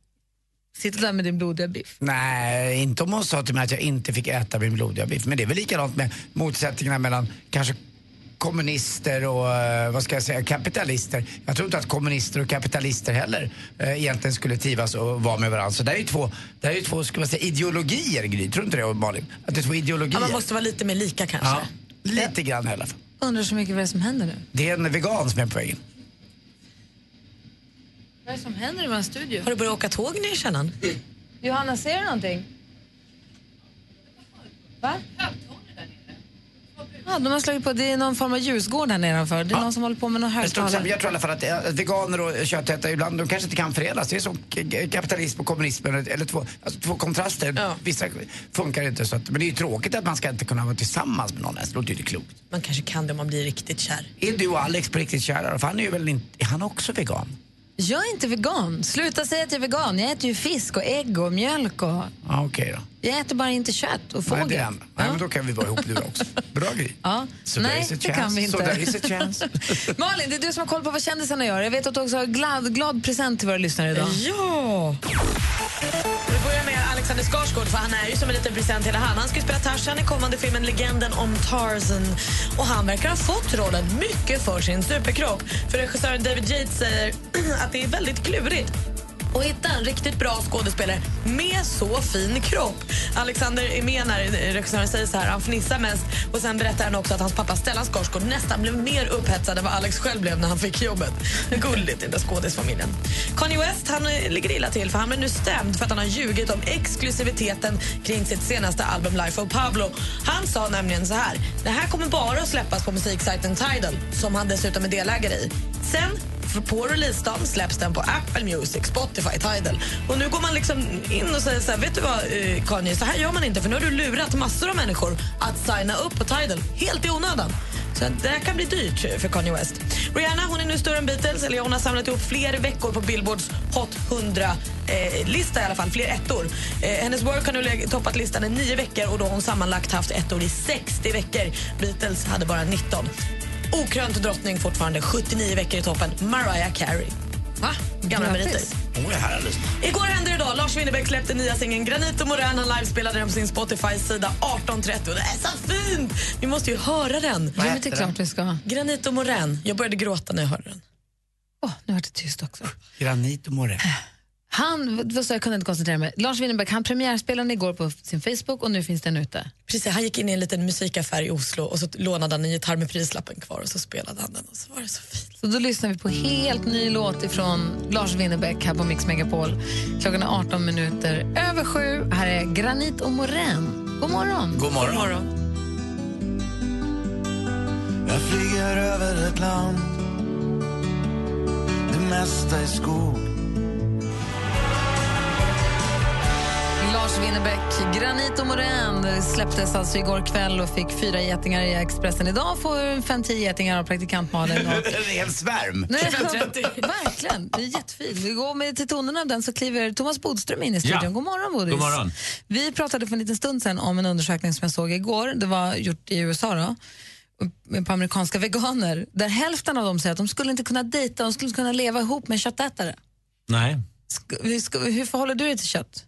Sitta där med din blodiga biff. Nej, inte om hon sa till mig att jag inte fick äta min blodiga biff. Men det är väl likadant med motsättningarna mellan kanske kommunister och eh, vad ska jag säga, kapitalister. Jag tror inte att kommunister och kapitalister heller eh, egentligen skulle trivas och vara med varandra. Så det är ju två, det är ju två ska man säga, ideologier, Gry. Tror du inte det, Malin? Att det är två ideologier. Ja, man måste vara lite mer lika kanske. Ja, lite grann i alla fall. Undrar så mycket vad det är som händer nu. Det är en vegan som är på vägen. Vad är det som händer i vår studio? Har du börjat åka tåg ner i källaren? Johanna, ser du någonting? Va? Ja, de har slagit på, det är någon form av ljusgård här nedanför. Det är någon som håller på med någon högtalare. jag tror i alla fall att eh, veganer och köttätare ibland, de kanske inte kan förenas. Det är som kapitalism och kommunism, eller, två, alltså, två kontraster. Vissa funkar inte. Så att, men det är ju tråkigt att man ska inte kunna vara tillsammans med någon. ens. Det låter ju inte klokt. Man kanske kan det om man blir riktigt kär. Är du och Alex på riktigt kära? För han är ju väl inte, är han också vegan? Jag är inte vegan. Sluta säga att jag är vegan. Jag äter ju fisk och ägg och mjölk och... Ja, okej då. Jag äter bara inte kött och fågel. Nej, det är han. Nej, men då kan vi vara ihop du också. Bra grej. Ja. So Nej, det kan vi inte. So there is a chance. Malin, det är du som har koll på vad kändisarna gör. Jag vet att du också har glad, glad present till våra lyssnare idag. Ja! Vi börjar med Alexander Skarsgård, för han är ju som en liten present hela han. Han ska spela Tarzan i kommande filmen Legenden om Tarzan. Och han verkar ha fått rollen mycket för sin superkropp. För regissören David Yates säger att det är väldigt klurigt och hitta en riktigt bra skådespelare med så fin kropp. Alexander är med när regissören säger så här. Han fnissar mest och sen berättar han också att hans pappa Stellan Skarsgård nästan blev mer upphetsad än vad Alex själv blev när han fick jobbet. Gulligt den där skådisfamiljen. Kanye West han eh, ligger illa till för han blir nu stämd för att han har ljugit om exklusiviteten kring sitt senaste album Life of Pablo. Han sa nämligen så här. Det här kommer bara att släppas på musiksajten Tidal som han dessutom är delägare i. Sen för på releasedagen släpps den på Apple Music, Spotify, Tidal. Och nu går man liksom in och säger så här, vet du vad eh, Kanye, så här gör man inte för nu har du lurat massor av människor att signa upp på Tidal helt i onödan. Så det här kan bli dyrt för Kanye West. Rihanna hon är nu större än Beatles. Eller hon har samlat ihop fler veckor på Billboards Hot 100-lista, eh, i alla fall. Fler ettor. Eh, hennes work har nu toppat listan i nio veckor och då har hon sammanlagt haft ettor i 60 veckor. Beatles hade bara 19. Okrönt drottning fortfarande, 79 veckor i toppen. Mariah Carey. Va? Gamla meriter. Hon är här alldeles Igår hände det idag. Lars Winnerbäck släppte nya singeln Granit och Morän. Han livespelade den på sin Spotify-sida 18.30. Och Det är så fint! Vi måste ju höra den. Ja, men det är klart vi ska. Granit och Morän. Jag började gråta när jag hörde den. Åh, nu vart det tyst också. Granit och morän. Han, vad sa jag, kunde inte koncentrera mig. Lars Winnerbäck, han premiärspelade igår på sin Facebook och nu finns den ute. Precis, han gick in i en liten musikaffär i Oslo och så lånade han en gitarr med prislappen kvar och så spelade han den och så var det så fint. Så då lyssnar vi på helt ny låt ifrån Lars Winnerbäck här på Mix Megapol. Klockan är 18 minuter över sju. Här är Granit och Morän. God morgon. God morgon. God morgon. Jag flyger över ett land Det mesta är skog Lars Winnerbäck, Granit och Morän släpptes alltså igår kväll och fick fyra getingar i Expressen. Idag får fem, tio getingar av praktikant Malin. Och... En hel svärm. Nej, verkligen, det är jättefint. Vi går med till tonerna av den så kliver Thomas Bodström in i studion. Ja. God morgon Bodis. God morgon. Vi pratade för en liten stund sedan om en undersökning som jag såg igår. Det var gjort i USA då, på amerikanska veganer. Där hälften av dem säger att de skulle inte kunna dejta, de skulle inte kunna leva ihop med köttätare. Nej, Sk- Hur förhåller du dig till kött?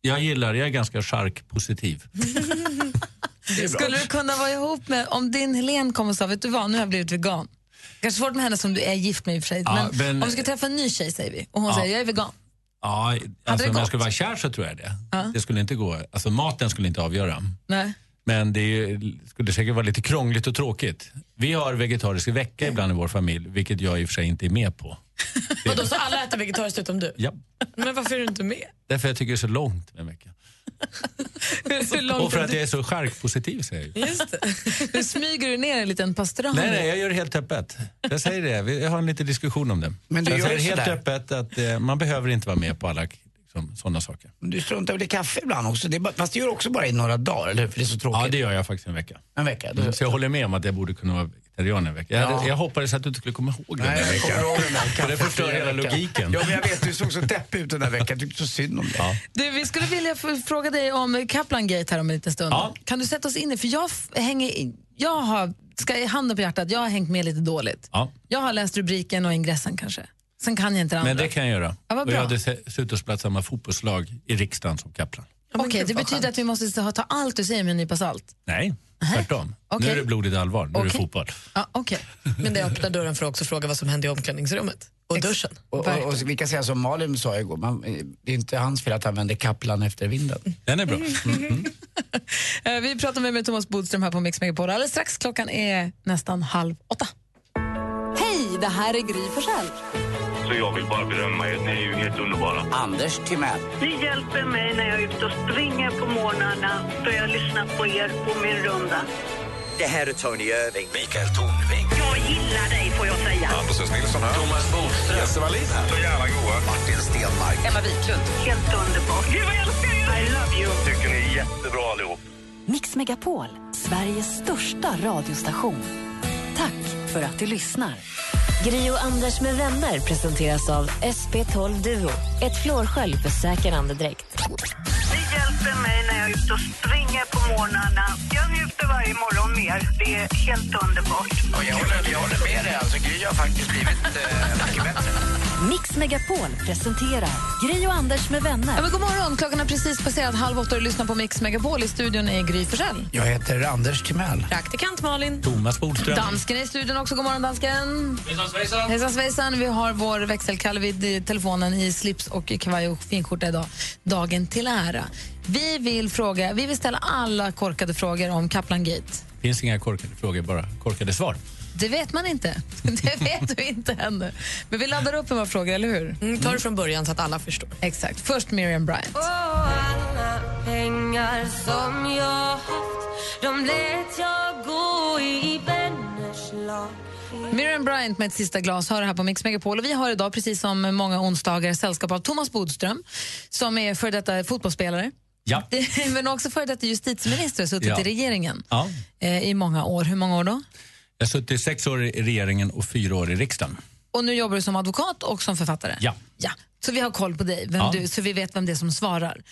Jag gillar, jag är ganska charkpositiv. Skulle du kunna vara ihop med, om din Helen kommer och sa, vet du vad, nu har jag blivit vegan. Kanske svårt med henne som du är gift med i och för sig. Ja, men, men- om vi ska träffa en ny tjej säger vi och hon Ja. säger jag är vegan. Ja, det alltså, om jag skulle vara kär så tror jag det. Ja. Det skulle inte gå. Alltså, maten skulle inte avgöra. Nej. Men det är skulle säkert vara lite krångligt och tråkigt. Vi har vegetarisk vecka ibland i vår familj, vilket jag i och för sig inte är med på. Vadå, så alla äter vegetariskt utom du? Ja. Men varför är du inte med? Därför jag tycker det är så långt med en vecka. Och för att jag är så charkpositiv säger jag ju. Just det. Smyger du ner en liten pastrami? Nej, nej, jag gör det helt öppet. Jag säger det. Vi har en liten diskussion om det. Men du jag gör säger helt öppet att eh, man behöver inte vara med på alla liksom, sådana saker. Du struntar väl i kaffe ibland också? Det är bara, fast det gör du också bara i några dagar, eller hur? För det är så tråkigt. Ja, det gör jag faktiskt en vecka. En vecka? Du... Mm, Så jag håller med om att jag borde kunna vara vegetarian en vecka. Jag, Ja. jag hoppades att du inte skulle komma ihåg den Nej, jag kommer ihåg den där det förstör hela logiken. Ja, men jag vet, du såg så deppig ut den där veckan. Jag tyckte så synd om dig. Ja. Du, vi skulle vilja fråga dig om Kaplan Gate här om en liten stund. Ja. Kan du sätta oss in i, för jag hänger, i- jag har, ska i handen på hjärtat, jag har hängt med lite dåligt. Ja. Jag har läst rubriken och ingressen kanske. Sen kan jag inte det andra. Men det kan jag göra. Ja, vad och bra. jag hade se- suttit och spelat samma fotbollslag i riksdagen som Kaplan. Okej, det betyder att vi måste ta- ta allt du säger med en nypa salt. Nej, tvärtom. Okej. Nu är det blodigt allvar. Nu är det Okej. fotboll. Ja, okej. Men det öppnar dörren för att också fråga vad som hände i omklädningsrummet. Och duschen. Och, och, och vi kan säga som Malin sa igår, man, det är inte hans fel att han vände Kaplan efter vinden. Den är bra. Eh, Vi pratar med, med Thomas Bodström här på Mix Megapol. Alldeles strax, klockan är nästan halv åtta. Det här är Gry Forssell. Så jag vill bara berömma er. Ni är ju helt underbara. Anders Timell. Ni hjälper mig när jag är ute och springer på morgnarna då jag lyssnar på er på min runda. Det här är Tony Irving. Mikael Tornving. Jag gillar dig får jag säga. Hampus Nilsson här. Thomas Bodström. Jesse Wallin här. Så jävla goa. Martin Stenmark. Emma Wiklund. Helt underbart. Gud vad jag älskar er! I love you. Tycker ni är jättebra allihop. Mix Megapol, Sveriges största radiostation. Tack för att du lyssnar. Gri och Anders med vänner presenteras av SP12 Duo. Ett flårskölj för säker andedräkt. Det hjälper mig när jag är ute och springer på morgnarna. Jag njuter varje morgon mer. Det är helt underbart. Ja, jag, håller, jag håller med dig. Alltså, Gry har faktiskt blivit eh, mycket bättre. Mix Megapol presenterar Gri och Anders med vänner. Ja, men god morgon, klockan har precis passerat halv åtta och du lyssnar på Mix Megapol. I studion är Gry Forssell. Jag heter Anders Timell. Praktikant Malin. Thomas Bodström. Dansken är i studion också. God morgon, dansken. Hejsan svejsan. Vi har vår växelkalle vid telefonen i slips och kavaj och finskjorta idag. Dagen till ära. Vi vill, fråga, vi vill ställa alla korkade frågor om Kaplan Gate. finns inga korkade frågor, bara korkade svar. Det vet man inte. Det vet du inte ännu. Men vi laddar upp med våra frågor, eller hur? Mm, ta det från början så att alla förstår. Exakt. Först Miriam Bryant. alla pengar som jag haft De lät jag gå i vänners lag Miriam Bryant med ett sista glas hör här på Mix Megapol. Och vi har idag, precis som många onsdagar, sällskap av Thomas Bodström som är före detta fotbollsspelare. Ja. Men också före detta justitieminister, suttit Ja. i regeringen Ja. eh, i många år. Hur många år då? Jag har suttit sex år i regeringen och fyra år i riksdagen. Och nu jobbar du som advokat och som författare? Ja. Ja, så vi har koll på dig, vem Ja. du, så vi vet vem det är som svarar.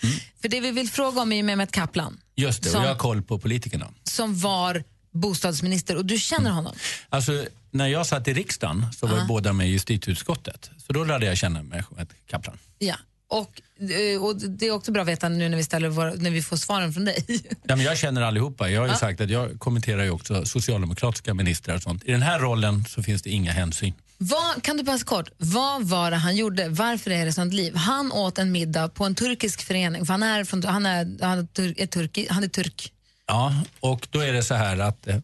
För det vi vill fråga om är Mehmet Kaplan, Just det, Som- och jag har koll på politikerna. som var bostadsminister och du känner honom. Alltså, när jag satt i riksdagen så var Ja. båda med i justitieutskottet. Så då lärde jag känna Mehmet Kaplan. Ja. Och, eh, och det är också bra att veta nu när vi, ställer våra, när vi får svaren från dig. Ja, men jag känner allihopa. Jag har Ja. sagt att jag kommenterar ju också socialdemokratiska ministrar och sånt. I den här rollen så finns det inga hänsyn. Vad, kan du bara kort, vad var det han gjorde? Varför är det sånt liv? Han åt en middag på en turkisk förening, för han är, från, han är, han är, tur, är, turki, han är turk. Ja, och då är det så här att eh,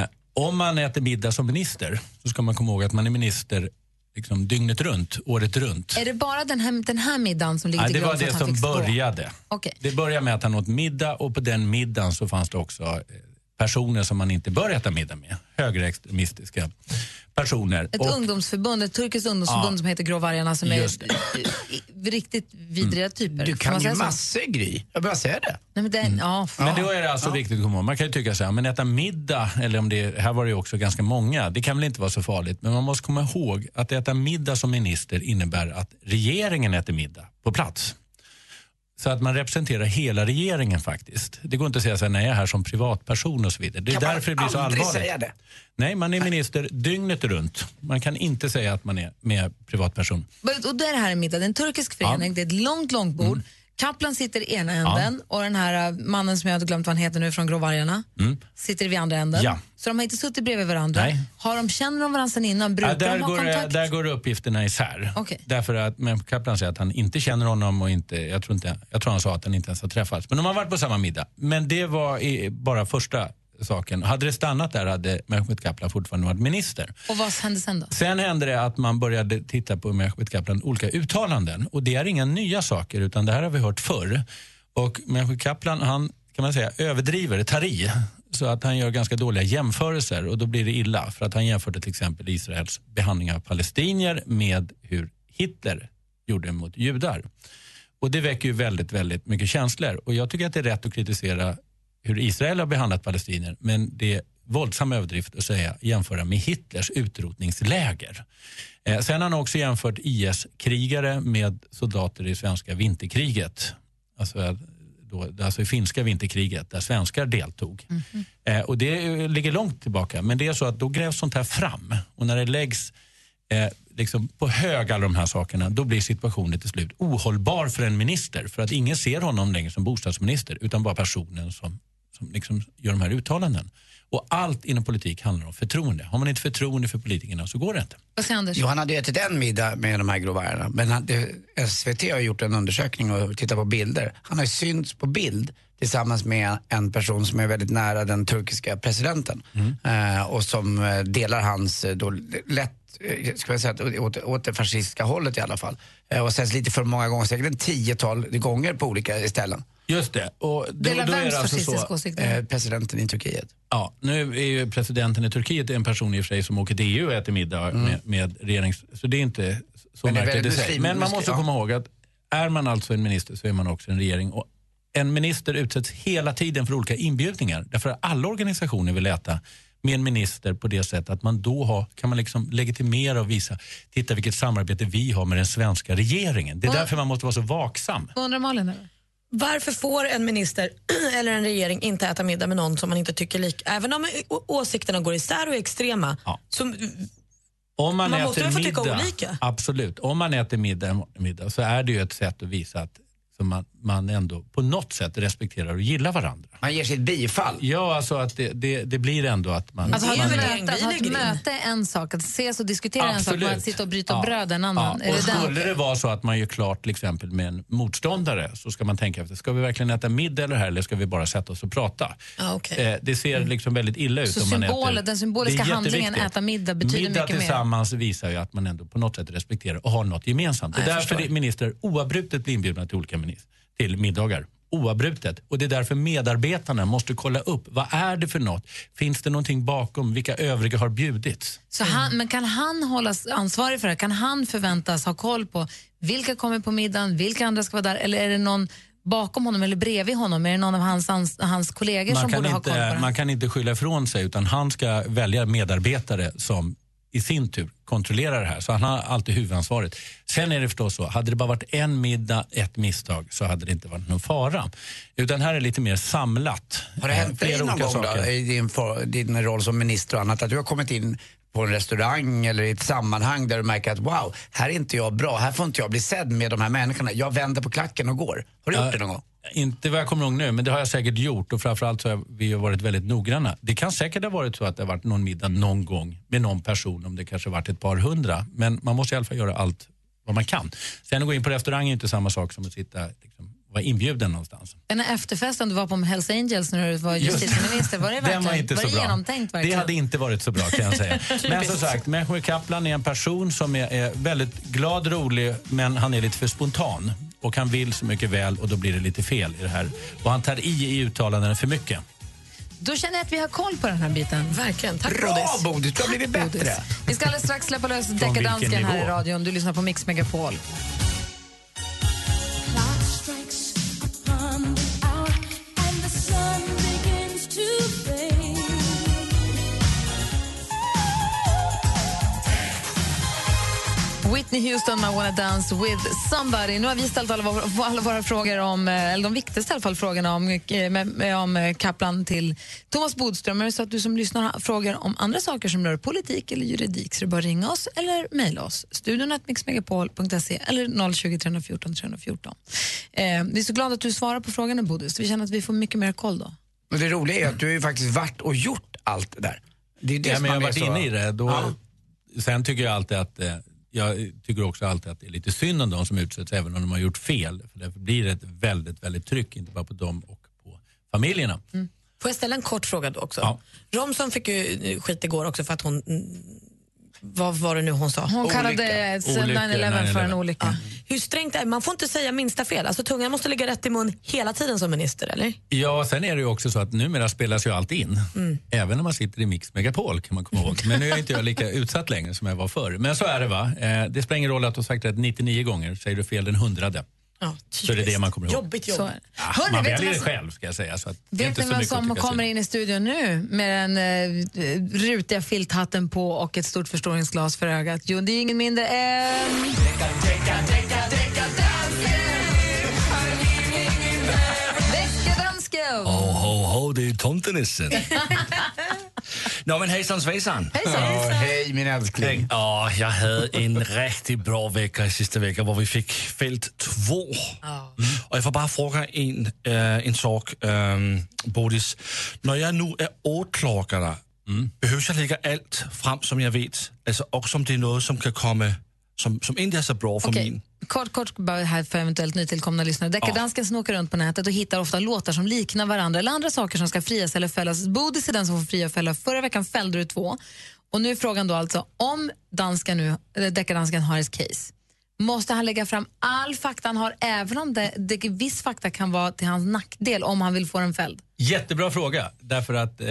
eh, om man äter middag som minister så ska man komma ihåg att man är minister liksom, dygnet runt, året runt. Är det bara den här, den här middagen som ligger Ja, till det grund var för det att han som fick stå? började. Okej. Det började med att han åt middag och på den middagen så fanns det också eh, personer som man inte bör äta middag med. Högerextremistiska personer. Ett Och- ungdomsförbund, ett turkiskt ungdomsförbund Ja. som heter Grå vargarna som är riktigt vidriga typer. Du kan man ju massor Gry. Jag bara säger det. Nej, men den, ja, Men då är det alltså viktigt att komma ihåg. Man kan ju tycka så här, men äta middag, eller om det här var det ju också ganska många, det kan väl inte vara så farligt. Men man måste komma ihåg att äta middag som minister innebär att regeringen äter middag på plats. Så att man representerar hela regeringen faktiskt. Det går inte att säga så här, nej jag är här som privatperson och så vidare. Det är Kan därför det blir så allvarligt. säga det? Nej, man är minister dygnet runt. Man kan inte säga att man är med privatperson. Och är det här en middag, det är en turkisk förening, det är ett långt, långt bord. Kaplan sitter i ena änden och den här uh, mannen som jag hade glömt vad han heter nu från Grå vargarna Mm. sitter vid andra änden. Ja. Så de har inte suttit bredvid varandra. Nej. Har de, känner de varandra sedan innan? Brukar Ja, där, de går, kontakt? där går uppgifterna isär. Okej. Därför att men Kaplan säger att han inte känner honom och inte, jag tror, inte, jag tror han sa att han inte ens har träffats. Men de har varit på samma middag. Men det var bara första saken. Hade det stannat där hade Mehmet Kaplan fortfarande varit minister. Och vad hände sen då? Sen hände det att man började titta på Mehmet Kaplan olika uttalanden. Och det är inga nya saker utan det här har vi hört förr. Och Mehmet Kaplan han kan man säga överdriver, tar i. Så att han gör ganska dåliga jämförelser och då blir det illa. För att han jämförde till exempel Israels behandling av palestinier med hur Hitler gjorde mot judar. Och det väcker ju väldigt, väldigt mycket känslor. Och jag tycker att det är rätt att kritisera hur Israel har behandlat palestinier. Men det är våldsam överdrift att säga, jämföra med Hitlers utrotningsläger. Eh, sen har han också jämfört IS-krigare med soldater i svenska vinterkriget. Alltså, eh, då, alltså i finska vinterkriget där svenskar deltog. Eh, och det eh, ligger långt tillbaka. Men det är så att då grävs sånt här fram. Och när det läggs eh, liksom på hög alla de här sakerna, då blir situationen till slut ohållbar för en minister. För att ingen ser honom längre som bostadsminister, utan bara personen som, som liksom gör de här uttalanden. Och allt inom politik handlar om förtroende. Har man inte förtroende för politikerna så går det inte. Vad säger Anders? Jo, han hade ätit en middag med de här grå vargarna. Men han, det, SVT har gjort en undersökning och tittat på bilder. Han har ju synts på bild tillsammans med en person som är väldigt nära den turkiska presidenten. Eh, och som eh, delar hans eh, då, lätt, ska jag säga, åt, åt det fascistiska hållet i alla fall. Eh, och sägs lite för många gånger, säkert en tiotal gånger på olika ställen. Just det. Och då, Delar då är det alltså så? Eh, presidenten i Turkiet. Ja, nu är ju presidenten i Turkiet en person i och för sig som åker till EU och äter middag med, med regerings... Så det är inte så märkligt i sig. Men man måste ja. komma ihåg att är man alltså en minister så är man också en regering. Och en minister utsätts hela tiden för olika inbjudningar. Därför att alla organisationer vill äta med en minister på det sättet att man då har, kan man liksom legitimera och visa, titta vilket samarbete vi har med den svenska regeringen. Det är Vad- därför man måste vara så vaksam. Vad undrar Malin? Eller? Varför får en minister eller en regering inte äta middag med någon som man inte tycker lika? Även om åsikterna går isär och är extrema, så Om man, Man äter måste väl få tycka olika? Absolut. Om man äter middag, middag så är det ju ett sätt att visa att så man, man ändå på något sätt respekterar och gillar varandra. Man ger sitt bifall? Ja, alltså att det, det, det blir ändå att man... Alltså, ha man att ha ett möte är en sak, att ses och diskutera är en sak, att sitta och bryta bröd är en annan. Ja. Är Och skulle det vara så att man gör klart till exempel med en motståndare så ska man tänka efter, ska vi verkligen äta middag eller här eller ska vi bara sätta oss och prata? Ja, okej. Eh, det ser liksom väldigt illa ut Så om man symbolen, äter. den symboliska handlingen äta middag betyder middag mycket mer. tillsammans visar ju att man ändå på något sätt respekterar och har något gemensamt. Det Ja, är därför ministrar oavbrutet blir inbjudna till olika till middagar. Oavbrutet. Och det är därför medarbetarna måste kolla upp, vad är det för något? Finns det någonting bakom? Vilka övriga har bjudits? Så han, men kan han hållas ansvarig för det? Kan han förväntas ha koll på vilka kommer på middagen, vilka andra ska vara där? Eller är det någon bakom honom eller bredvid honom? Är det någon av hans, hans, hans kollegor Man som borde ha koll på inte, det? man kan inte skylla ifrån sig utan han ska välja medarbetare som i sin tur kontrollerar det här. Så han har alltid huvudansvaret. Sen är det förstås så, hade det bara varit en middag, ett misstag så hade det inte varit någon fara. Utan här är lite mer samlat. Har det Eh, hänt dig flera någon gång då, i din, din roll som minister och annat att du har kommit in på en restaurang eller i ett sammanhang där du märker att wow, här är inte jag bra, här får inte jag bli sedd med de här människorna. Jag vänder på klacken och går. Har du gjort Ja, det någon gång? Inte vad jag kommer ihåg nu, men det har jag säkert gjort och framförallt så har vi varit väldigt noggranna. Det kan säkert ha varit så att det har varit någon middag någon gång med någon person, om det kanske varit ett par hundra. Men man måste i alla fall göra allt vad man kan. Sen att gå in på restaurang är inte samma sak som att sitta liksom, vara inbjuden någonstans. Den här efterfesten du var på med Hells Angels när du var Just- justitieminister, var det verkligen var inte var så det bra. genomtänkt Det verkligen? hade inte varit så bra kan jag säga. men som sagt, Mehmet Kaplan är en person som är, är väldigt glad, rolig, men han är lite för spontan. Och han vill så mycket väl och då blir det lite fel i det här. Och han tar i i uttalandena för mycket. Då känner jag att vi har koll på den här biten. Verkligen. Tack Bra Bodis, du har blivit Bodis. bättre. Vi ska alldeles strax släppa lös deckardansken här i radion. Du lyssnar på Mix Megapol. Whitney Houston med Wanna Dance with somebody. Nu har vi ställt alla våra, alla våra frågor om, eh, eller de viktigaste i alla fall, frågorna om, eh, med, med, om eh, Kaplan till Thomas Bodström. Är det så att du som lyssnar har frågor om andra saker som rör politik eller juridik så är det bara ringa oss eller mejla oss. Studion eller 020 314 314. Eh, vi är så glada att du svarar på frågorna Bodis. Vi känner att vi får mycket mer koll då. Och det roliga är att du har ju faktiskt varit och gjort allt det där. Det är det Ja, som men jag har varit så- inne i det. Då, Ja. Sen tycker jag alltid att eh, jag tycker också alltid att det är lite synd om de som utsätts även om de har gjort fel. För därför blir det ett väldigt, väldigt tryck, inte bara på dem och på familjerna. Får jag ställa en kort fråga då också? Ja. Romson fick ju eh, skit igår också för att hon, mm, vad var det nu hon sa? Hon kallade ett 9-11 för en olycka. Hur strängt är? Man får inte säga minsta fel. Alltså tungan måste ligga rätt i mun hela tiden som minister, eller? Ja, sen är det ju också så att numera spelas ju allt in. Mm. Även när man sitter i Mix Megapol kan man komma ihåg. Men nu är inte jag lika utsatt längre som jag var förr. Men så är det va. Eh, det spelar ingen roll att du har sagt rätt 99 gånger. Säger du fel den hundrade Ja, så är det det man kommer ihåg. Jobbigt jobb. Så det. Ja, Hörrni, man vet väljer det själv ska jag säga. Så att det är Vet inte ni vem som kommer in i studion nu med den eh, rutiga filthatten på och ett stort förstoringsglas för ögat? Jo, det är ingen mindre än... det är tomtenissen. Nå men hejsan svejsan. Ja, hej min älskling. Ja, jag hade en riktigt bra vecka i sista veckan där vi fick fält två. Och jag får bara fråga en, äh, en sak, ähm, Bodis. När jag nu är åklagare, behöver jag lägga allt fram som jag vet? Alltså också om det är något som kan komma, som, som inte är så bra för Okej, min. Kort, kort bara här för eventuellt nytillkomna lyssnare. Deckardansken snokar runt på nätet och hittar ofta låtar som liknar varandra eller andra saker som ska frias eller fällas. Bodis är den som får fria och fälla. Förra veckan fällde du två. Och nu är frågan då alltså, om dansken nu, eller deckardansken har ett case, måste han lägga fram all fakta han har, även om det, det, viss fakta kan vara till hans nackdel om han vill få den fälld? Jättebra fråga, därför att eh,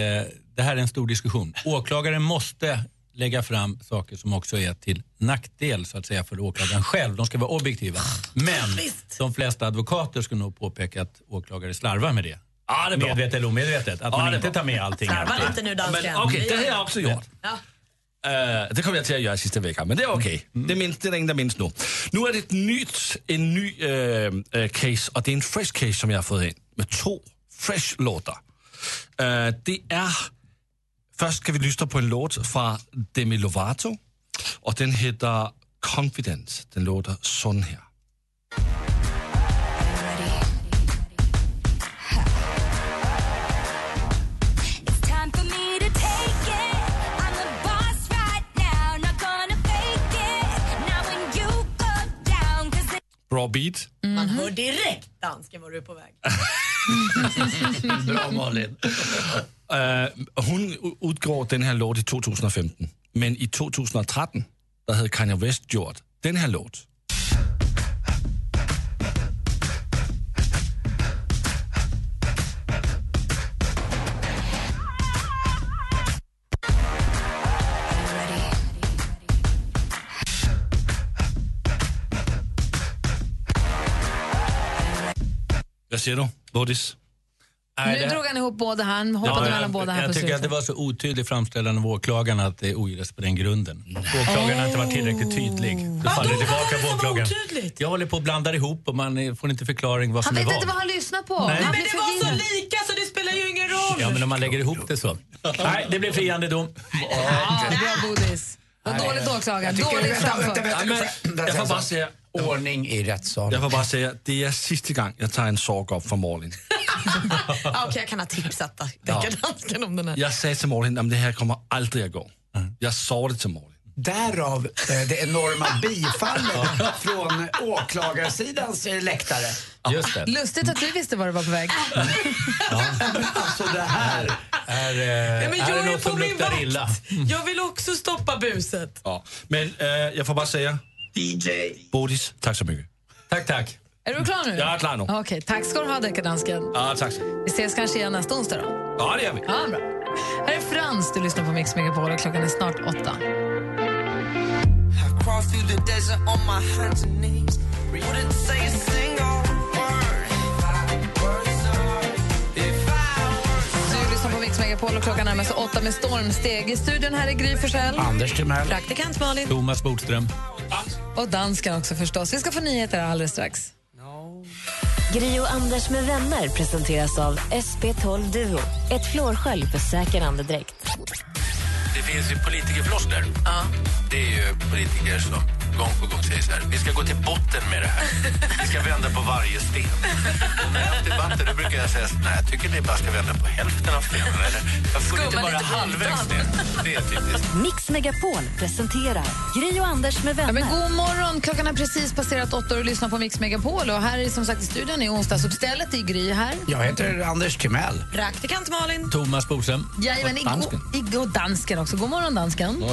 det här är en stor diskussion. Åklagaren måste lägga fram saker som också är till nackdel så att säga för åklagaren själv. De ska vara objektiva. Men de flesta advokater skulle nog påpeka att åklagare slarvar med det. Ja, det. Medvetet eller omedvetet. Att Ja, man det inte tar med allting. Slarva lite nu, dansken. Okej, Vi det har jag också gjort. Ja. Uh, det kommer jag till att göra sista veckan, men det är okej. Det, minns, det är det enda jag minns nu. Nu är det ett nytt, en ny eh, case, och det är en fresh case som jag har fått in med två fresh låtar. Uh, det är... Först ska vi lyssna på en låt från Demi Lovato. Och den heter Confidence. Den låter sån här. Bra beat. Man hör direkt dansken var du på väg. Bra Malin. Øh, uh, hon u- den här låt i 2015, men i 2013 der havde Kanye West gjort den här låt. Vad säger du, Bodis? Nej, nu det- drog han ihop båda, han hoppade Ja, mellan båda här jag på tycker att det var så otydligt framställande av åklagaren att det ogillas på den grunden. Åklagaren har inte varit tillräckligt tydlig. Då faller det tillbaka på åklagaren. Jag håller på att blanda ihop och man får inte förklaring vad Han som är vet vad. inte vad han lyssnar på. Nej. Han Men Det var så lika så det spelar ju ingen roll. Ja, men om man lägger ihop det så. Nej, det blir friande dom. Bra Bodis. Vad dåligt åklagaren. Jag Dåligt framfört. får bara säga... Ordning i rättssalen. Jag får bara säga, det är sista gången jag tar en sak upp för Malin. Ja, Okej, jag kan ha tipsat Ja. dansken om den här. Jag sa till Malin att det här kommer aldrig att gå. Jag sa det till Malin. Därav eh, det enorma bifallet från åklagarsidans eh, läktare. Just det. Lustigt att du visste var du var på väg. Alltså det här. Är, eh, Ja, men är jag är något som min luktar vakt. illa? Jag vill också stoppa buset. Ja. Men eh, jag får bara säga... DJ. Bodis, tack så mycket. Tack, tack. Är du klar nu? Jag är klar nu. Okej, tack ska du ha deckardansken. Ja, tack så Vi ses kanske igen nästa onsdag då. Ja, det gör vi. Ja, bra. Här är Frans, du lyssnar på Mix Megapol och klockan är snart åtta. Megapol och klockan närmar sig åtta med stormsteg. I studion här är Gry Forssell. Anders Timell. Praktikant Malin. Thomas Bodström. Och dansken också förstås. Vi ska få nyheter alldeles strax. Grio och Anders med vänner presenteras av SP12 Duo. Ett flårskölj för säker andedräkt. Det finns ju politikerfloskler. Det är ju politiker som gång på gång säger så här. Vi ska gå till botten med det här. Vi ska vända på varje sten. Och när jag har debatter då brukar jag säga så, nej, jag tycker ni bara ska vända på hälften av stenen. Eller, jag får inte bara halvvägs ner. Det är typiskt. Mix Megapol presenterar Gri och Anders med Ja, vänner. men god morgon! Klockan har precis passerat åtta och du lyssnar på Mix Megapol. Och här är som sagt i studion i onsdagsuppstället i Gry här. Jag heter Anders Timell. Praktikant Malin. Thomas Bodström. Jajamän, igår, igår dansken också. God morgon dansken.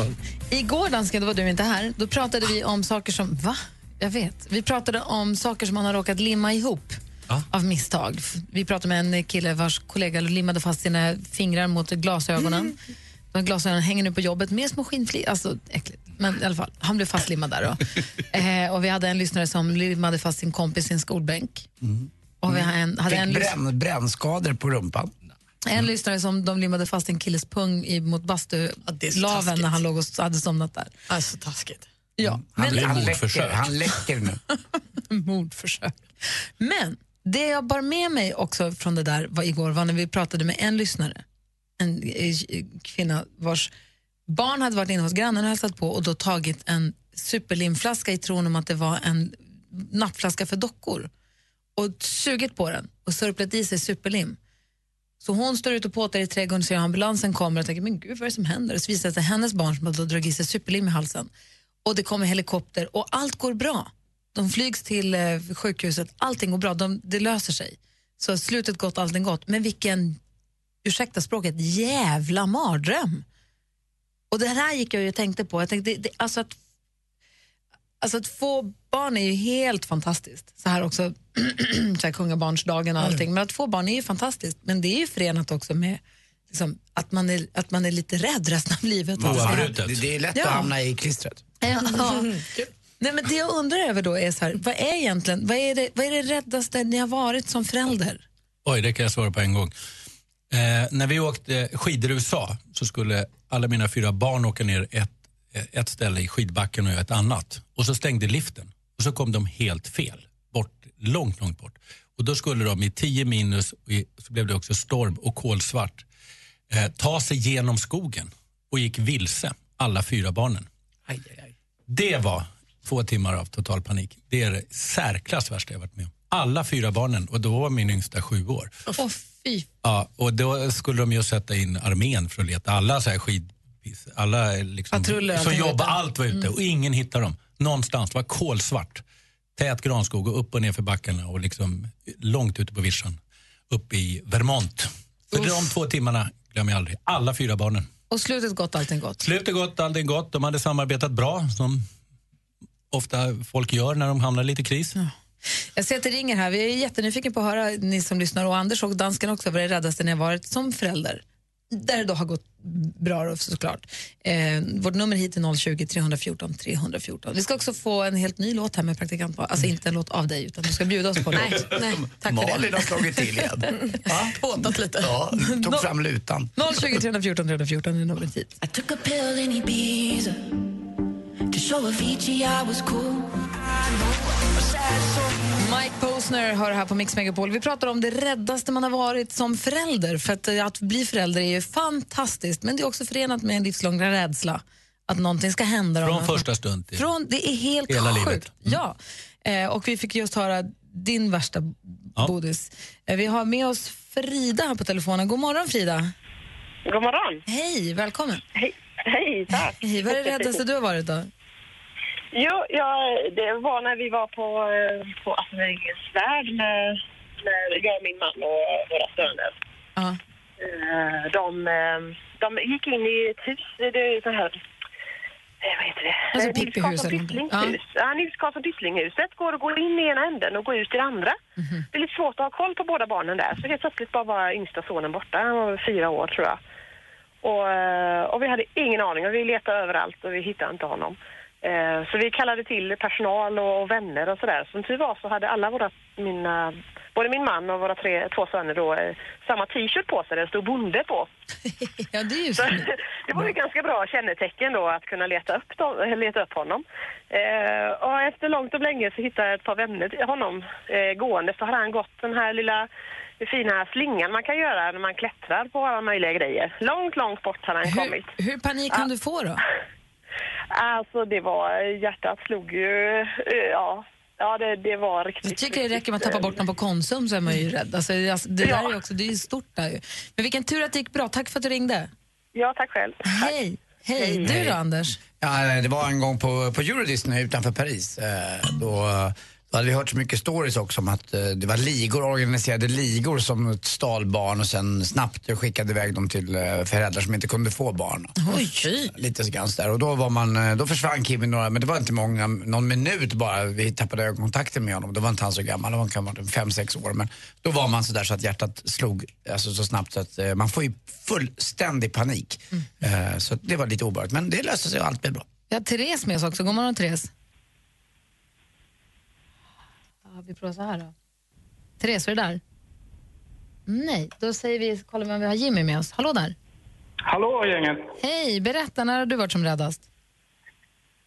Igår dansken, då var du inte här. Då pratade vi om saker som... Va? Jag vet. Vi pratade om saker som man har råkat limma ihop av misstag. Vi pratade med en kille vars kollega limmade fast sina fingrar mot glasögonen. De glasögonen hänger nu på jobbet med små skinnflikar. Alltså äckligt. Men i alla fall, han blev fastlimmad där. Då. eh, och vi hade en lyssnare som limmade fast sin kompis i en skolbänk. Och vi hade en, hade en Fick lys- bränn, brännskador på rumpan. En lyssnare som de limmade fast en killes pung i, mot bastulaven när han låg och hade somnat där. Alltså taskigt. Ja, Han, men, han, läcker, han läcker nu. mordförsök. Men det jag bar med mig också från det där var igår var när vi pratade med en lyssnare. En eh, kvinna vars barn hade varit inne hos grannen och hälsat på och då tagit en superlimflaska i tron om att det var en nappflaska för dockor och sugit på den och sörplat i sig superlim. Så hon står ute och påtar i trädgården, ser ambulansen kommer och tänker, men gud vad är det som händer? Och så visar det sig hennes barn som har dragit i sig superlim i halsen. Och det kommer helikopter och allt går bra. De flygs till eh, sjukhuset, allting går bra, de, det löser sig. Så slutet gott, allting gott. Men vilken, ursäkta språket, jävla mardröm. Och det här gick jag ju och tänkte på. Jag tänkte, det, det, alltså, att, alltså att få barn är ju helt fantastiskt. Så här också, så här kungabarnsdagen och allting. Men att få barn är ju fantastiskt. Men det är ju förenat också med liksom, att, man är, att man är lite rädd resten av livet. Det, det är lätt Ja. att hamna i klistret. Ja. Nej, men det jag undrar över då är så här, vad är egentligen, vad är det, vad är det räddaste ni har varit som förälder? Oj, det kan jag svara på en gång. Eh, när vi åkte skidor i USA så skulle alla mina fyra barn åka ner ett, ett ställe i skidbacken och jag ett annat. Och så stängde liften och så kom de helt fel, bort, långt, långt bort. Och då skulle de i 10 minus, och i, så blev det också storm och kolsvart, eh, ta sig genom skogen och gick vilse, alla fyra barnen. Det var två timmar av total panik. Det är det särklass värsta jag varit med om. Alla fyra barnen, och då var min yngsta sju år. Åh, fy. Ja, och då skulle de ju sätta in armén för att leta. Alla så här skid... Alla liksom, som var jobbar, allt var ute Mm. och ingen hittade dem. Någonstans, det var kolsvart. Tät granskog och upp och ner för backarna och liksom långt ute på vischan. Uppe i Vermont. Så de två timmarna glömmer jag aldrig. Alla fyra barnen. Och slutet gott, allting gott. Slutet gott, allting gott. De hade samarbetat bra som ofta folk gör när de hamnar i lite kris. Jag ser att det ringer här. Vi är jättenyfikna på att höra, ni som lyssnar, och Anders och dansken också, vad det räddaste ni har varit som förälder. Där det då har gått bra då, såklart. Eh, vårt nummer hit är 020 314 314. Vi ska också få en helt ny låt här med praktikant på. Alltså inte en låt av dig, utan du ska bjuda oss på en Nej, låt. nej, tack för Malin det. har slagit till igen. Påtat lite. Ja, tog fram lutan. 020 314 314 är numret hit. I took a pill in Ibiza to show Avicii I was cool. Mike Posner hör här på Mix Megapol. Vi pratar om det räddaste man har varit som förälder. För att, eh, att bli förälder är ju fantastiskt, men det är också förenat med en livslång rädsla. Att någonting ska hända. Från första stund till Från, det är helt hela sjukt. livet. Ja. Eh, och vi fick just höra din värsta bodis. Eh, vi har med oss Frida här på telefonen. God morgon Frida. God morgon. Hej, välkommen. Hej, hej tack. Hej, vad är det räddaste du har varit då? Jo, ja, det var när vi var på, eh, på Astrid värld när, när jag, min man och våra söner. Ja. Eh, De, eh, de gick in i ett hus, det är så här... Vad heter det? Alltså Nils Karlsson någonting. Pysslings-hus. Ja, Nils Karlsson går att gå in i ena änden och gå ut i den andra. Mhm. Det är lite svårt att ha koll på båda barnen där. Så helt plötsligt bara var yngsta sonen borta. Han var fyra år tror jag. Och, och vi hade ingen aning och vi letade överallt och vi hittade inte honom. Eh, Så vi kallade till personal och vänner och sådär. Som tur var så hade alla våra, mina, både min man och våra tre, två söner då eh, samma t-shirt på sig där det stod bonde på. Ja, det är ju Så, det var ju ganska bra kännetecken då att kunna leta upp, dem, eh, leta upp honom. Eh, och efter långt och länge så hittade jag ett par vänner till honom eh, gående. Så hade han gått den här lilla fina slingan man kan göra när man klättrar på alla möjliga grejer. Långt, långt bort hade han kommit. Hur, hur panik kan du få då? Alltså det var, hjärtat slog ju, eh, ja. Ja, det, det var riktigt... Jag tycker det räcker med att tappa bort den på Konsum så är man ju rädd. Alltså, det- alltså, det där är också, det är ju stort där ju. Men vilken tur att det gick bra. Tack för att du ringde. Ja, tack själv. Hej. Hej. Du Hej. då, Anders? Ja, det var en gång på, på Eurodisney utanför Paris. Eh, Då, då hade vi hört så mycket stories också om att eh, det var ligor, organiserade ligor som stal barn och sen snabbt skickade iväg dem till eh, föräldrar som inte kunde få barn. Oj. Lite grann där. Och då, var man, eh, då försvann Kim i några, men det var inte många, någon minut bara. Vi tappade ögonkontakten med honom. Då var inte han så gammal, han kan fem, sex år. Men då var man så där så att hjärtat slog alltså, så snabbt så att man får ju fullständig panik. Eh, så det var lite obehagligt. Men det löste sig och allt blev bra. Vi har Therese med oss också. God morgon, Therese. Ja, vi provar så här då. Therese, är du där? Nej, då säger vi, kollar vi om vi har Jimmy med oss. Hallå där. Hallå gänget! Hej, berätta, när har du varit som räddast?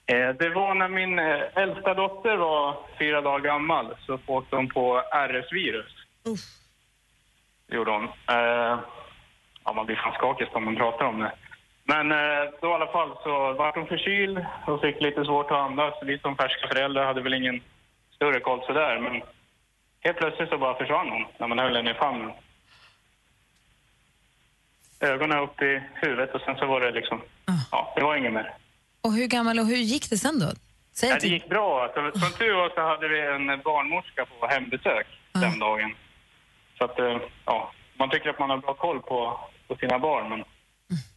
Eh, Det var när min eh, äldsta dotter var fyra dagar gammal så åkte hon på RS-virus. Det gjorde hon. Eh, Ja, man blir fan skakig om man pratar om det. Men då i alla fall så var hon förkyld och fick lite svårt att andas. Vi som färska föräldrar hade väl ingen större koll sådär. Men helt plötsligt så bara försvann hon när man höll henne i famnen. Ögonen upp i huvudet och sen så var det liksom... Ja, det var inget mer. Och hur gammal och hur gick det sen då? Säg Ja, det gick bra. Alltså, som tur var så hade vi en barnmorska på hembesök den dagen. Så att, eh, ja, man tycker att man har bra koll på, på sina barn, men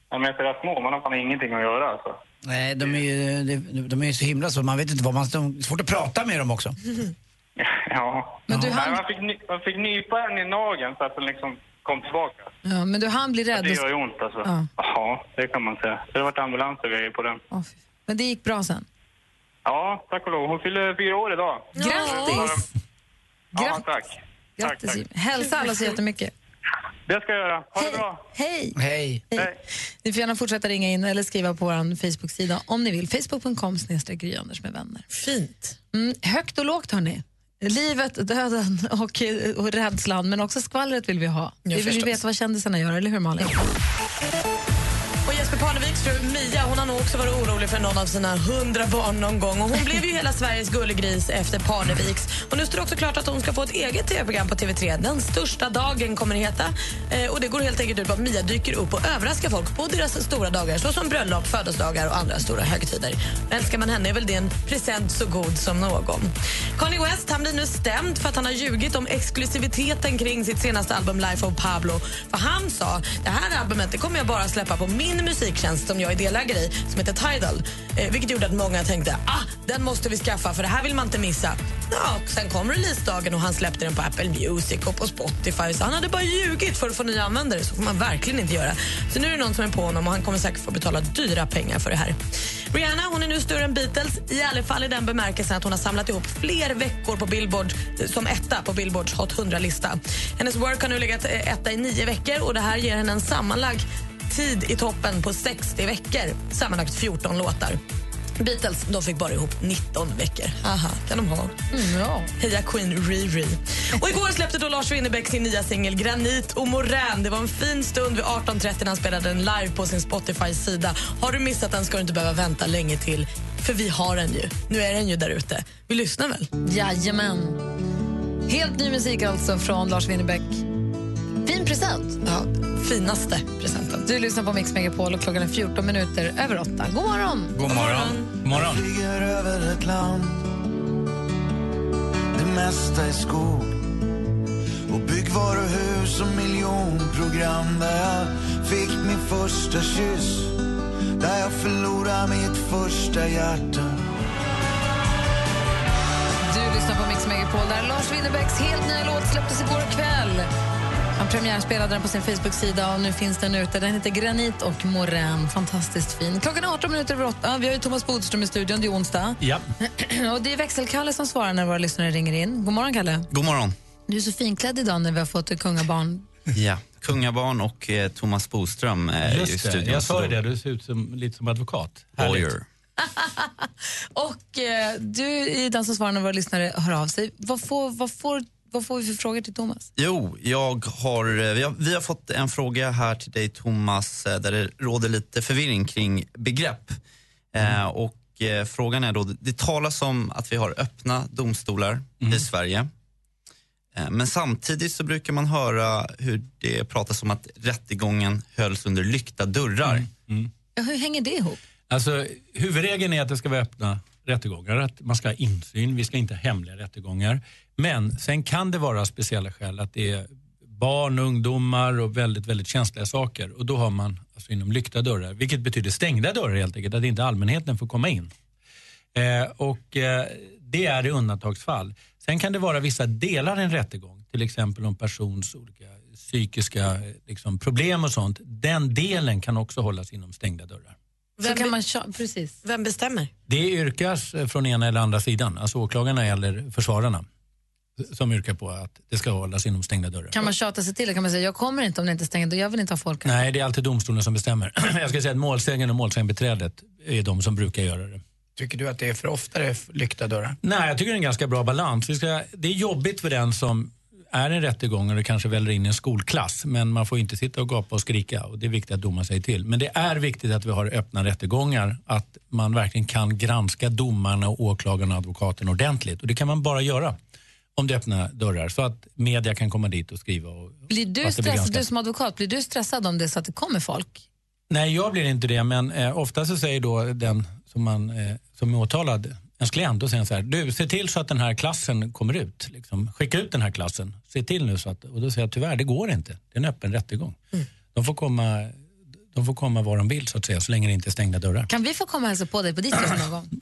när de är så små, man har fan ingenting att göra alltså. Nej, de är ju de, de är ju så himla så, man vet inte vad man... Det är svårt att prata med dem också. Ja. Men du hann- man, fick, ny- man fick nypa henne i nageln så att den liksom kom tillbaka. Ja, men du hann bli rädd. Det gör ju ont alltså. Ja. Ja, det kan man säga. Det har varit ambulans och grejer på den. Men det gick bra sen. Ja, tack och lov. Hon fyller fyra år idag. Grattis! Ja, tack. Tack, Grattis tack. Jimmy. Hälsa alla så jättemycket. Det ska jag göra. Ha det bra. Hej! Hej. Ni får gärna fortsätta ringa in eller skriva på vår Facebook-sida om ni vill. Facebook.com Anders med vänner. Fint. Mm, högt och lågt hörni. Livet, döden och, och rädslan, men också skvallret vill vi ha. vi vill ju förstås. veta vad kändisarna gör, eller hur Malin? Jesper Parneviks fru Mia hon har nog också varit orolig för någon av sina hundra barn någon gång. Och hon blev ju hela Sveriges gullegris efter Parneviks. Och nu står det också klart att hon ska få ett eget tv-program på TV3. Den största dagen kommer det heta. Eh, och det går helt enkelt ut på att Mia dyker upp och överraskar folk på deras stora dagar såsom bröllop, födelsedagar och andra stora högtider. Älskar man henne är väl det en present så god som någon. Kanye West han blir nu stämd för att han har ljugit om exklusiviteten kring sitt senaste album Life of Pablo. För han sa det här albumet det kommer jag bara släppa på min musiktjänst som jag är delägare i, som heter Tidal. Eh, vilket gjorde att många tänkte ah, den måste vi skaffa för det här vill man inte missa. Ja, och sen kom releasedagen och han släppte den på Apple Music och på Spotify. Så han hade bara ljugit för att få nya användare. Så får man verkligen inte göra. Så nu är det någon som är på honom och han kommer säkert få betala dyra pengar för det här. Rihanna hon är nu större än Beatles, i alla fall i den bemärkelsen att hon har samlat ihop fler veckor på Billboard eh, som etta på Billboards Hot 100-lista. Hennes work har nu legat eh, etta i nio veckor och det här ger henne en sammanlagd tid i toppen på 60 veckor. Sammanlagt 14 låtar. Beatles de fick bara ihop 19 veckor. Aha, kan de ha. Mm, ja. Heja Queen Riri. Och igår släppte då Lars Winnerbäck sin nya singel Granit och morän. Det var en fin stund vid 18.30 när han spelade den live på sin Spotify-sida. Har du missat den ska du inte behöva vänta länge till. För vi har den ju. Nu är den ju där ute. Vi lyssnar väl? Jajamän. Helt ny musik alltså från Lars Winnerbäck. Fin present. Ja, finaste presenten. Du lyssnar på Mix Megapol och klockan är 14 minuter över 8. God morgon! God morgon. God morgon. flyger över ett land Det mesta är skog och byggvaruhus och miljonprogram där jag fick min första kyss där jag förlorade mitt första hjärta Du lyssnar på Mix Megapol där Lars Winnerbäcks helt nya låt släpptes igår kväll. Han premiärspelade den på sin Facebook-sida och nu finns den ute. Den heter Granit och morän. Fantastiskt fin. Klockan är 18 minuter över 8. Vi har ju Thomas Bodström i studion. Det är onsdag. Ja. och det är växelkalle som svarar när våra lyssnare ringer in. God morgon, Kalle. God morgon. Du är så finklädd idag när vi har fått kungabarn. Ja, kungabarn och eh, Thomas Boström är ju i det, studion. jag sa ju det. Du ser ut som, lite som advokat. Lawyer. Och eh, du är den som svarar när våra lyssnare hör av sig. Vad får, vad får, vad får vi för frågor till Thomas? Jo, jag har, eh, vi, har, vi har fått en fråga här till dig Thomas eh, där det råder lite förvirring kring begrepp. Eh, och eh, frågan är då, det talas om att vi har öppna domstolar i Sverige. Eh, men samtidigt så brukar man höra hur det pratas om att rättegången hölls under lyckta dörrar. Ja, hur hänger det ihop? Alltså, huvudregeln är att det ska vara öppna rättegångar, att man ska ha insyn, vi ska inte ha hemliga rättegångar. Men sen kan det vara speciella skäl att det är barn, ungdomar och väldigt, väldigt känsliga saker. Och då har man alltså inom lyckta dörrar, vilket betyder stängda dörrar helt enkelt, att inte allmänheten får komma in. Eh, och eh, det är i undantagsfall. Sen kan det vara vissa delar i en rättegång, till exempel om persons olika psykiska eh, liksom, problem och sånt. Den delen kan också hållas inom stängda dörrar. Så kan man precis. Vem bestämmer? Det yrkas från ena eller andra sidan, alltså åklagarna eller försvararna som yrkar på att det ska hållas inom stängda dörrar. Kan man tjata sig till det? Kan man säga jag kommer inte om det inte är stängt och jag vill inte ha folk här. Nej, det är alltid domstolen som bestämmer. Jag ska säga att målsäganden och målsägandebiträdet är de som brukar göra det. Tycker du att det är för ofta det är lyckta dörrar? Nej, jag tycker det är en ganska bra balans. Vi ska, det är jobbigt för den som är en rättegång och det kanske väller in en skolklass men man får inte sitta och gapa och skrika och det är viktigt att domaren säger till. Men det är viktigt att vi har öppna rättegångar, att man verkligen kan granska domarna, och åklagarna och advokaten ordentligt och det kan man bara göra om det öppna dörrar så att media kan komma dit och skriva. Och, Blir du, stressad, du som advokat, blir du stressad om det så att det kommer folk? Nej, jag blir inte det, men eh, ofta så säger då den som, man, eh, som är åtalad, ens klient, säger han så här, du se till så att den här klassen kommer ut. Liksom. Skicka ut den här klassen, se till nu så att, och då säger jag tyvärr, det går inte. Det är en öppen rättegång. De, får komma, de får komma var de vill så att säga, så länge det inte är stängda dörrar. Kan vi få komma och hälsa på dig på ditt jobb någon gång?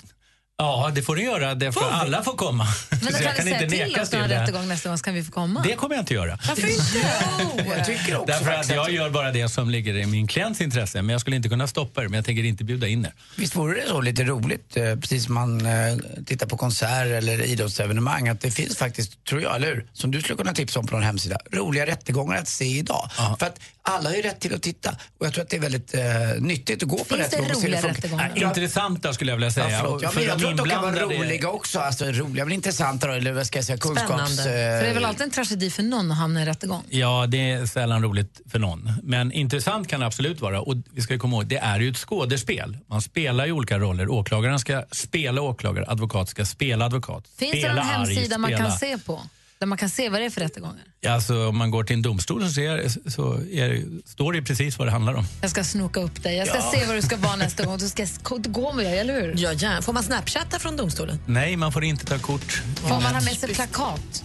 Ja, det får du göra, därför att alla får komma. Men Så då jag kan du säga till nekas oss det. rättegång nästa gång så kan vi få komma. Det kommer jag inte göra. Varför inte? Jag tycker också Därför att jag gör bara det som ligger i min klients intresse. Men jag skulle inte kunna stoppa det, men jag tänker inte bjuda in er. Visst vore det så lite roligt, eh, precis som man eh, tittar på konserter eller idrottsevenemang, att det finns faktiskt, tror jag, eller hur? Som du skulle kunna tipsa om på någon hemsida, roliga rättegångar att se idag. För att alla har ju rätt till att titta och jag tror att det är väldigt eh, nyttigt att gå på Finns det rättegång se hur roliga? Ja, Intressanta skulle jag vilja säga. Ja, förlåt. Ja, men jag tror att de kan vara roliga också. Alltså roliga men intressanta då, eller vad ska jag säga, kunskaps... För det är väl eh, alltid en tragedi för någon att hamna i rättegång? Ja, det är sällan roligt för någon. Men intressant kan det absolut vara. Och vi ska komma ihåg, det är ju ett skådespel. Man spelar ju olika roller. Åklagaren ska spela åklagare, advokat ska spela advokat. Finns det spela någon hemsida man spela- kan se på? Där man kan se vad det är för rättegångar? Alltså, om man går till en domstol så, ser, så är, står det precis vad det handlar om. Jag ska snoka upp dig. Jag ska Ja. se var du ska vara nästa gång. Du ska gå med dig, eller hur? Ja, gärna. Får man snapchatta från domstolen? Nej, man får inte ta kort. Får man ha med sig plakat?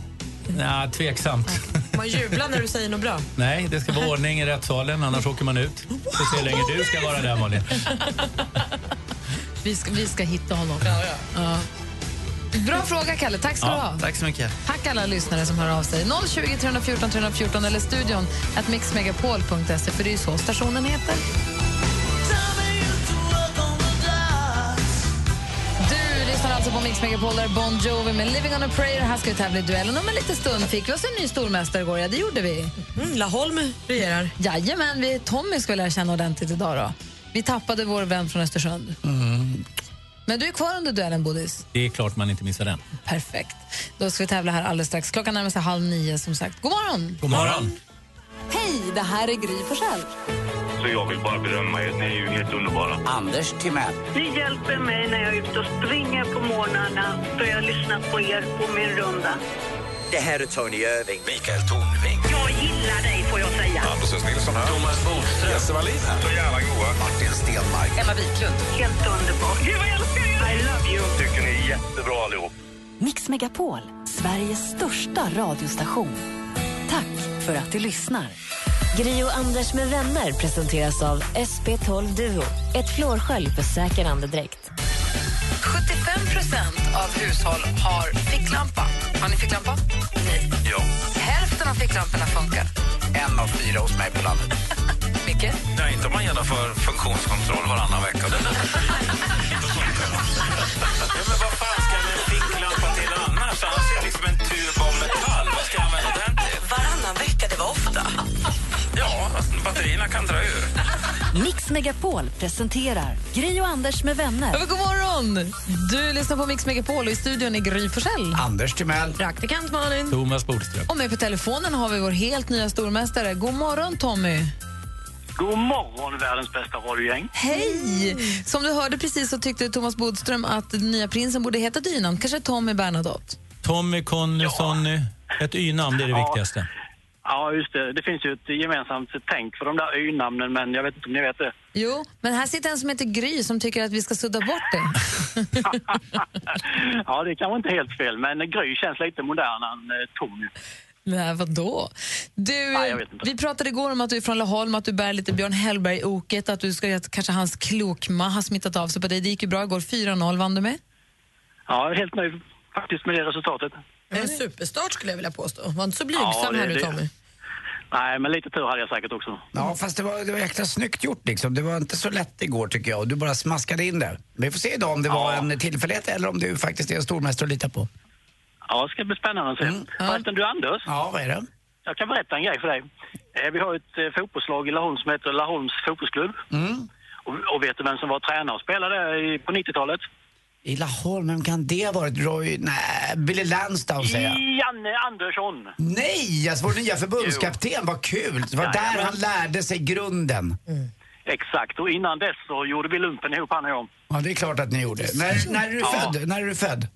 Ja, tveksamt. Man jublar när du säger något bra. Nej, det ska vara ordning i rättssalen, annars åker man ut. Så se hur länge du ska vara där, Malin. Vi ska, vi ska hitta honom. Ja. Bra fråga, Kalle. Tack ska du ha. tack så mycket. Tack alla lyssnare som hör av sig. 020 314 314 eller studion at mixmegapol.se för det är ju så stationen heter. Du lyssnar alltså på Mix Megapol där Bon Jovi med Living on a prayer. Här ska vi tävla i duellen om en liten stund. Fick vi oss en ny stormästare igår? Ja, det gjorde vi. Mm, Laholm regerar. Jajamän, vi, Tommy ska vi lära känna ordentligt idag då. Vi tappade vår vän från Östersund. Men du är kvar under duellen, Bodis. Det är klart man inte missar den. Perfekt. Då ska vi tävla här alldeles strax. Klockan närmar sig halv nio som sagt. God morgon! God morgon. Hej, det här är Gry Forssell. Så jag vill bara berömma er. Ni är ju helt underbara. Anders Timell. Ni hjälper mig när jag är ute och springer på morgnarna då jag lyssnar på er på min runda. Det här är Tony Irving. Mikael Tornving. Jag gillar dig får jag säga. Anders S. Nilsson här. Thomas Bodström. Jesse Wallin här. Så jävla goa. Martin Stenmark. Emma Wiklund. Helt underbart. Gud vad jag älskar er! I love you. Tycker ni är jättebra allihop. Mix Megapol, Sveriges största radiostation. Tack för att du lyssnar. Gri och Anders med vänner presenteras av SP12 Duo. Ett flårskölj för säker andedräkt. 75% av hushåll har ficklampa. Har ni ficklampa? Nej. Ja. Hälften av ficklamporna funkar. En av fyra hos mig på landet. Micke? Nej, inte om man genomför funktionskontroll varannan vecka. ja, men vad fan batterierna kan dra ur. Mix Megapol presenterar Gry och Anders med vänner. Ja, god morgon! Du lyssnar på Mix Megapol och i studion är Gry Forssell. Anders Timell. Praktikant Malin. Thomas Bodström. Och med på telefonen har vi vår helt nya stormästare. God morgon, Tommy. God morgon, världens bästa radiogäng. Hej! Som du hörde precis så tyckte Thomas Bodström att den nya prinsen borde heta dynamn. Kanske Tommy Bernadotte. Tommy, Conny, Sonny. Ett y-namn, det är det Ja. viktigaste. Ja, just det. Det finns ju ett gemensamt tänk för de där y-namnen, men jag vet inte om ni vet det. Jo, men här sitter en som heter Gry som tycker att vi ska sudda bort det. Ja, det är kanske inte helt fel, men Gry känns lite modernare än eh, Tommy. Nej, vadå? Du, Nej, vi pratade igår om att du är från Laholm, att du bär lite Björn Hellberg-oket, att du ska, att kanske hans klokma har smittat av sig på dig. Det gick ju bra igår. 4-0 vann du med. Ja, jag är helt nöjd faktiskt med det resultatet. En superstart skulle jag vilja påstå. Var inte så blygsam Ja, det- här nu Tommy. Nej, men lite tur hade jag säkert också. Ja, fast det var, det var jäkla snyggt gjort liksom. Det var inte så lätt igår tycker jag och du bara smaskade in det. Vi får se idag om det var en tillfällighet eller om du faktiskt är en stormästare att lita på. Ja, det ska bli spännande att se. Förresten, du Anders. Ja, vad är det? Jag kan berätta en grej för dig. Eh, Vi har ett eh, fotbollslag i Laholm som heter Laholms fotbollsklubb. Mm. Och, och vet du vem som var tränare och spelade på 90-talet? I Laholm, vem kan det ha varit? Roy... Nej, Billy Lansdown säger jag. Janne Andersson. Nej, alltså vår nya förbundskapten, vad kul! Det var där han lärde sig grunden. Exakt, och innan dess så gjorde vi lumpen ihop han och jag. Ja, det är klart att ni gjorde. När, när är du Ja. född? När är du född?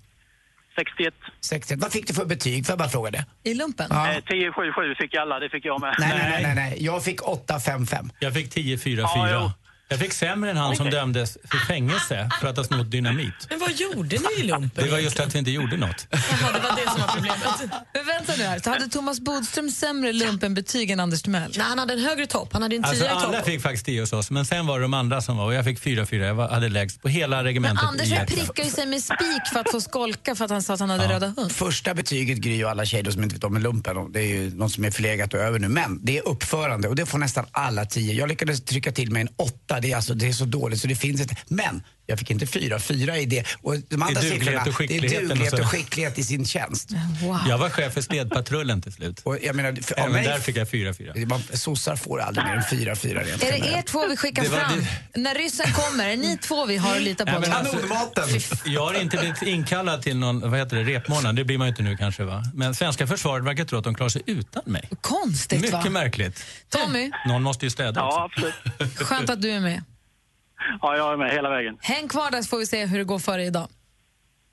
61. 61. Vad fick du för betyg? Får jag bara fråga det? I lumpen? Ja. Eh, 10, 7, 7 fick alla, det fick jag med. Nej, nej, nej, nej, nej. Jag fick 8, 5, 5. Jag fick 10, 4, 4. Ja, jo. Jag fick sämre än han som dömdes för fängelse för att ha snott dynamit. Men vad gjorde ni i lumpen? Det var just att vi inte gjorde något. Jaha, det var det som var problemet. Men vänta nu här, så hade Thomas Bodström sämre lumpenbetyg än Anders Timell? Nej, han hade en högre topp. Han hade en Alltså tia i alla topp. fick faktiskt 10 hos oss, men sen var det de andra som var och jag fick 4, 4. Jag var, hade lägst på hela Men regementet Anders i hjärtat. prickade ju sig med spik för att få skolka för att han sa att han hade röda hund. Första betyget Gry och alla tjejer som inte vet om en lumpen, det är ju något som är förlegat och över nu. Men det är uppförande och det får nästan alla 10. Jag lyckades trycka till mig en 8, det är, alltså, det är så dåligt så det finns inte. Men jag fick inte fyra, fyra i det. Och de andra duglighet siffrorna, och det är duglighet och skicklighet i sin tjänst. Jag var chef för städpatrullen till slut. Och jag menar, för, Även mig- där fick jag fyra, fyra. Det var- Sossar får aldrig mer än fyra, fyra rent Är det er två vi skickar Det fram? När ryssen kommer, är det ni två vi har att lita på? Nej, alltså! Jag har inte blivit inkallad till någon vad heter det, repmånad, det blir man ju inte nu kanske va. Men svenska försvaret verkar tro att de klarar sig utan mig. Konstigt Mycket va? märkligt. Tommy, Någon måste ju städa. Ja, absolut. skönt att du är med. Ja, jag är med hela vägen. Häng kvar där så får vi se hur det går för dig idag.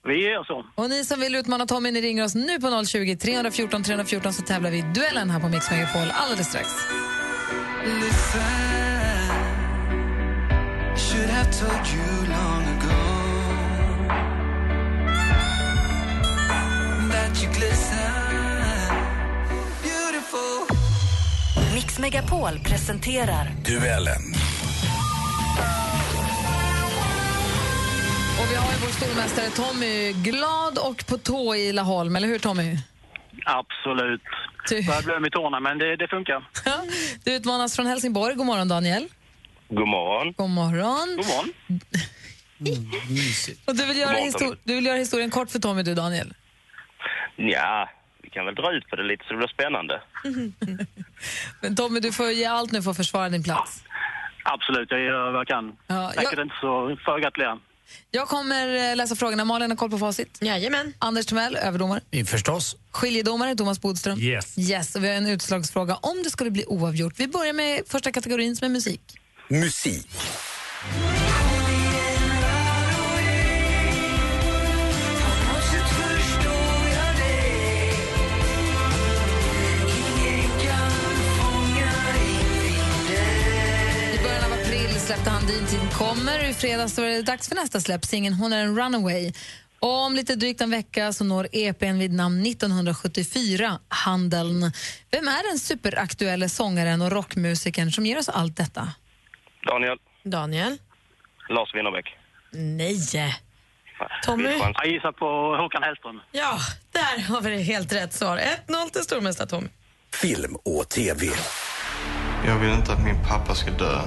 Vi gör så. Och ni som vill utmana Tommy, ni ringer oss nu på 020 314 314 så tävlar vi i duellen här på Mix Megapol alldeles strax. Mix Megapol presenterar Duellen. Och vi har ju vår stormästare Tommy glad och på tå i Laholm, eller hur Tommy? Absolut. Börjar blöm i tårna, men det, det funkar. Du utmanas från Helsingborg. God morgon Daniel. God morgon. God morgon. God morgon. Och du vill, göra morgon, du vill göra historien kort för Tommy du Daniel. Ja, vi kan väl dra ut på det lite så det blir spännande. Men Tommy du får ge allt nu för att försvara din plats. Absolut, jag gör vad jag kan. Ja, jag- det inte så gratulera. Jag kommer eh, läsa frågorna. Malin har koll på facit. Jajamän. Anders Timell, överdomare. Förstås. Skiljedomare, Thomas Bodström. Yes. Yes, och vi har en utslagsfråga om det skulle bli oavgjort. Vi börjar med första kategorin som är musik. Musik. April släppte han Din tid kommer. I fredags var det dags för nästa släpp, singeln Hon är en runaway. Och om lite drygt en vecka så når EPn vid namn 1974, Handeln. Vem är den superaktuella sångaren och rockmusikern som ger oss allt detta? Daniel, Daniel? Lars Winnerbäck. Nej. Tommy? Jag gissar på Håkan Hellström. Ja, där har vi det helt rätt svar. 1-0 till stormästare Tommy. Film och TV. Jag vill inte att min pappa ska dö.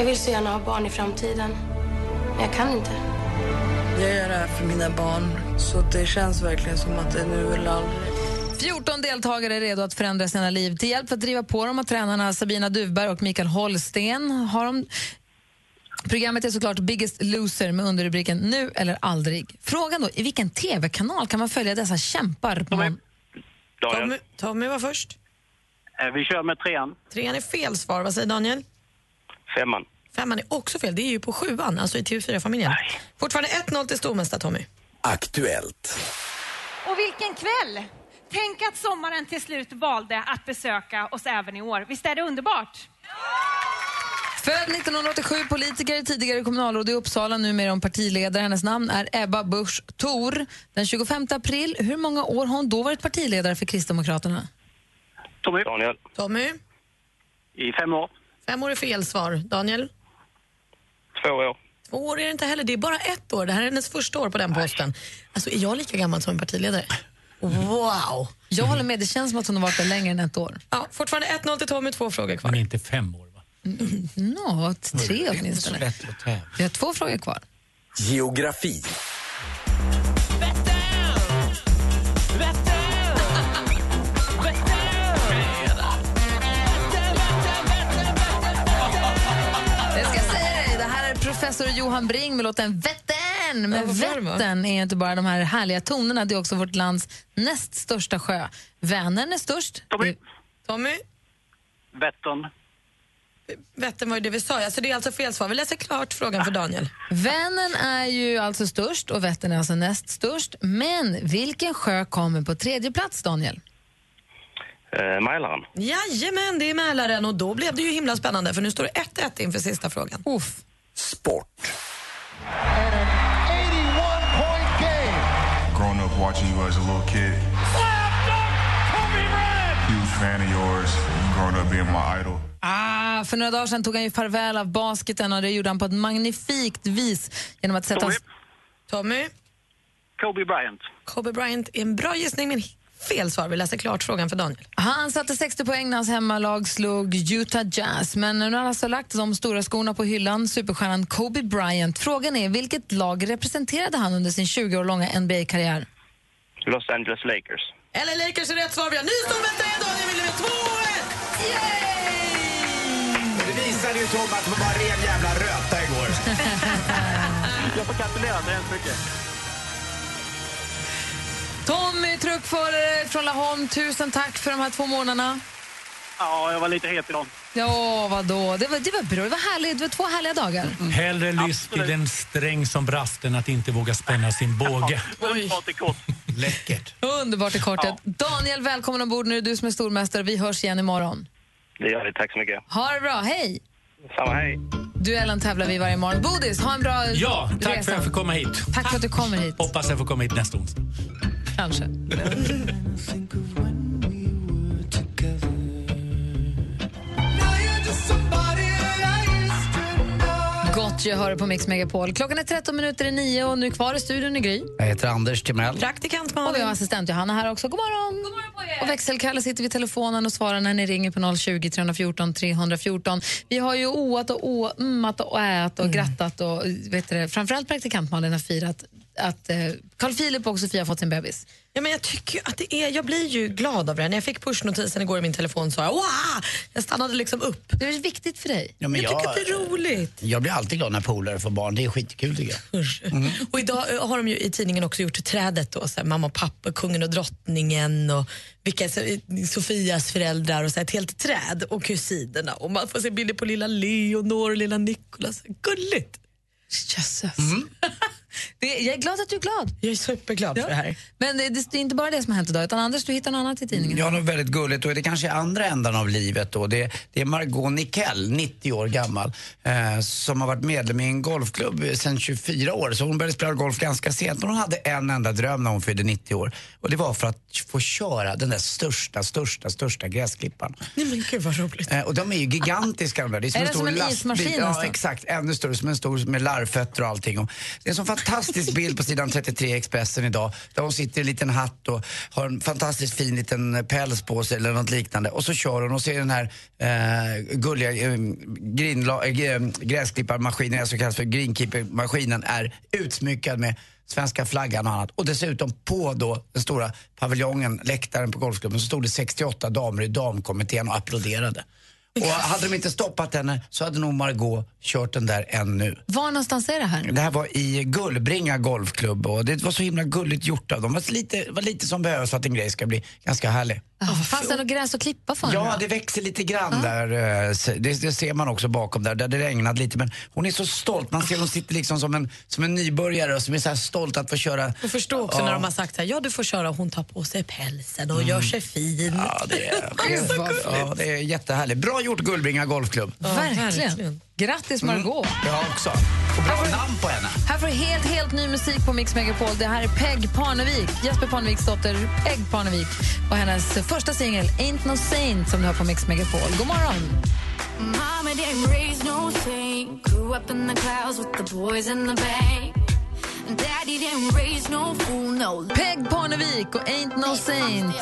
Jag vill så gärna ha barn i framtiden. Men jag kan inte. Jag gör det här för mina barn, så det känns verkligen som att det är nu eller aldrig. 14 deltagare är redo att förändra sina liv. Till hjälp för att driva på dem har tränarna Sabina Duvberg och Mikael Holsten. Har de... Programmet är såklart Biggest Loser med underrubriken Nu eller aldrig. Frågan då, i vilken tv-kanal kan man följa dessa kämpar? På mon- Daniel. Tommy var först. Eh, Vi kör med trean. Trean är fel svar. Vad säger Daniel? Femman. Femman är också fel. Det är ju på sjuan, alltså i TV4-familjen. Fortfarande 1-0 till stormästare Tommy. Aktuellt. Och vilken kväll! Tänk att sommaren till slut valde att besöka oss även i år. Visst är det underbart? Född 1987, politiker, tidigare kommunalråd i Uppsala, numera om partiledare. Hennes namn är Ebba Busch Thor. Den 25 april, hur många år har hon då varit partiledare för Kristdemokraterna? Tommy. Daniel. Tommy? I fem år. Fem år är fel svar. Daniel? Två år. Två år är det inte heller. Det är bara ett år. Det här är hennes första år på den posten. Alltså, är jag lika gammal som en partiledare? Wow! Jag håller med, det känns som att hon har varit där längre än ett år. Ja, fortfarande 1-0 till Tommy, två frågor kvar. Men inte fem år. Nå, tre åtminstone. Vi har två frågor kvar. Geografi. Professor Johan Bring med låten Vättern. Men Vättern är inte bara de här härliga tonerna, det är också vårt lands näst största sjö. Vänern är störst. Tommy. Tommy? Vättern. Vättern var ju det vi sa. Alltså, det är alltså fel svar. Vi läser klart frågan för Daniel. Vänern är ju alltså störst och Vättern är alltså näst störst. Men vilken sjö kommer på tredje plats, Daniel? Eh, Mälaren. Jajamän, det är Mälaren och då blev det ju himla spännande för nu står det 1-1 inför sista frågan. Uff. Sport. Growing up watching you as a little kid. Huge fan of yours. Growing up being my idol. Ah, för några dagar sedan tog han ju farväl av basketen och det gjorde han på ett magnifikt vis genom att sätta... Tommy. Tommy? Kobe Bryant. Kobe Bryant är en bra gissning men fel svar. Vi läser klart frågan för Daniel. Han satte 60 poäng när hans hemmalag slog Utah Jazz. Men nu har han alltså lagt de stora skorna på hyllan, superstjärnan Kobe Bryant. Frågan är, vilket lag representerade han under sin 20 år långa NBA-karriär? Los Angeles Lakers. LA Lakers är rätt svar. Vi har ny stormästare. Daniel vinner med 2-1! Det visade ju Tom att man var ren jävla röta igår. Jag får gratulera så hemskt mycket. Tommy, truckförare från Laholm, tusen tack för de här två månaderna. Ja, jag var lite het idag. Ja, vadå? Det var, det var bra. Det var, härligt. det var två härliga dagar. Hellre lyss till den sträng som brast än att inte våga spänna sin båge. Underbart i kort. Läckert. Underbart i kortet. Daniel, välkommen ombord. Nu är du som är stormästare. Vi hörs igen imorgon. Det gör vi. Tack så mycket. Ha det bra. Hej! Samma, hej. Duellen tävlar vi varje morgon. Bodis, ha en bra Ja, tack resa. för att jag fick komma hit. Tack för att du kommer hit. Hoppas jag får komma hit nästa onsdag. Kanske. Gott jag hör på Mix Megapol. Klockan är 13 minuter i nio och nu är kvar i studion i Gry. Jag heter Anders Timell. Praktikant Och vi har assistent Johanna här också. God morgon! God morgon och växelkalle sitter vid telefonen och svarar när ni ringer på 020 314 314. Vi har ju oat och oammat och ät och grattat och vet du, framförallt praktikant Malin har firat att eh, Carl Philip och Sofia har fått sin bebis. Ja, men jag tycker att det är, jag blir ju glad av det. När jag fick pushnotisen igår i min telefon sa jag wow! Jag stannade liksom upp. Det är viktigt för dig. Ja, men jag, tycker att det är roligt. Jag blir alltid glad när polare får barn. Det är skitkul tycker jag. Mm. Och idag eh, har de ju i tidningen också gjort trädet då, så här, mamma och pappa, kungen och drottningen och vilka, så, eh, Sofias föräldrar och så här, ett helt träd och kusinerna och man får se bilder på lilla Leonor och lilla Nicolas. Gulligt! Jösses. Det, jag är glad att du är glad. Jag är superglad för det här. Men det, det är inte bara det som har hänt idag, utan Anders, du hittar något annat i tidningen. Ja, något väldigt gulligt och det kanske är andra ändan av livet då. Det, det är Margot Nickel, 90 år gammal, eh, som har varit medlem i en golfklubb sedan 24 år. Så hon började spela golf ganska sent hon hade en enda dröm när hon fyllde 90 år. Och det var för att få köra den där största, största, största gräsklipparen. Nej men gud vad roligt. Eh, och de är ju gigantiska de där. Det är som Är en det stor som en lastbil. ismaskin Ja, nästan? exakt. Ännu större, som en stor med larvfötter och allting. Och det är en sån fantastisk Fantastisk bild på sidan 33 i Expressen idag. Där hon sitter i en liten hatt och har en fantastiskt fin liten päls på sig eller något liknande. Och så kör hon och ser den här eh, gulliga eh, grinla, eh, eh gräsklipparmaskinen, alltså kallas för greenkeepermaskinen, är utsmyckad med svenska flaggan och annat. Och dessutom på då den stora paviljongen, läktaren på golfklubben, så stod det 68 damer i damkommittén och applåderade. Och hade de inte stoppat henne så hade nog Margot kört den där ännu. Var någonstans är det här? Det här var i Gullbringa golfklubb och det var så himla gulligt gjort av dem. Det var lite, var lite som behövs för att en grej ska bli ganska härlig. Oh, fanns det något gräs att klippa för Ja, det växer lite grann där. eh, Det, det ser man också bakom där, där det regnade lite. Men hon är så stolt. Man ser hon sitter liksom som en, som en nybörjare och som är så stolt att få köra. Och förstå också Ja. när de har sagt så här, ja du får köra hon tar på sig pälsen och gör sig fin. Ja, det är, det är, ja, det är jättehärligt. Bra gjort Gullbringa golfklubb. verkligen. Grattis Margot. Jag också. Och bra namn på henne. Här får du helt, helt ny musik på Mix Megapol. Det här är Peg Parnevik, Jesper Parneviks dotter Peg Parnevik och hennes första singel Ain't No Saint som du har på Mix Megapol. God morgon! Mama didn't raise no saint. Grew up in the clouds with the boys in the bank. Daddy didn't raise no fool, no. Peg Parnevik och Ain't No Saint.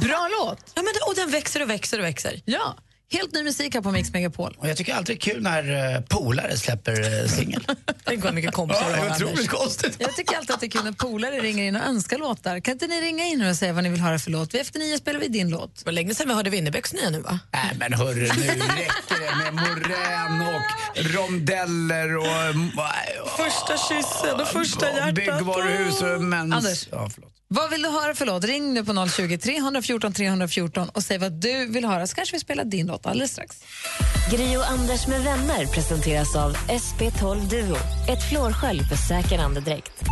Bra låt! Ja, men, och den växer och växer och växer. Ja, helt ny musik här på Mix Megapol. Och jag tycker alltid det är kul när uh, polare släpper uh, singel. Tänk vad mycket kompisar Ja, det är konstigt. Jag tycker alltid att det är kul när polare ringer in och önskar låtar. Kan inte ni ringa in nu och säga vad ni vill höra för låt? Vi Efter nio spelar vi din låt. Det var länge sedan vi hörde Winnerbäcks nya nu va? Nej men hörru, nu räcker det med morän och rondeller och... och Första kyssen och första hjärtat. Byggvaruhus och mens... Anders. Ja, förlåt. Vad vill du höra för låt? Ring nu på 020 314 314 och säg vad du vill höra så kanske vi spelar din låt alldeles strax. Gri och Anders med vänner presenteras av SP12 Duo. Ett flårskölj för säker andedräkt.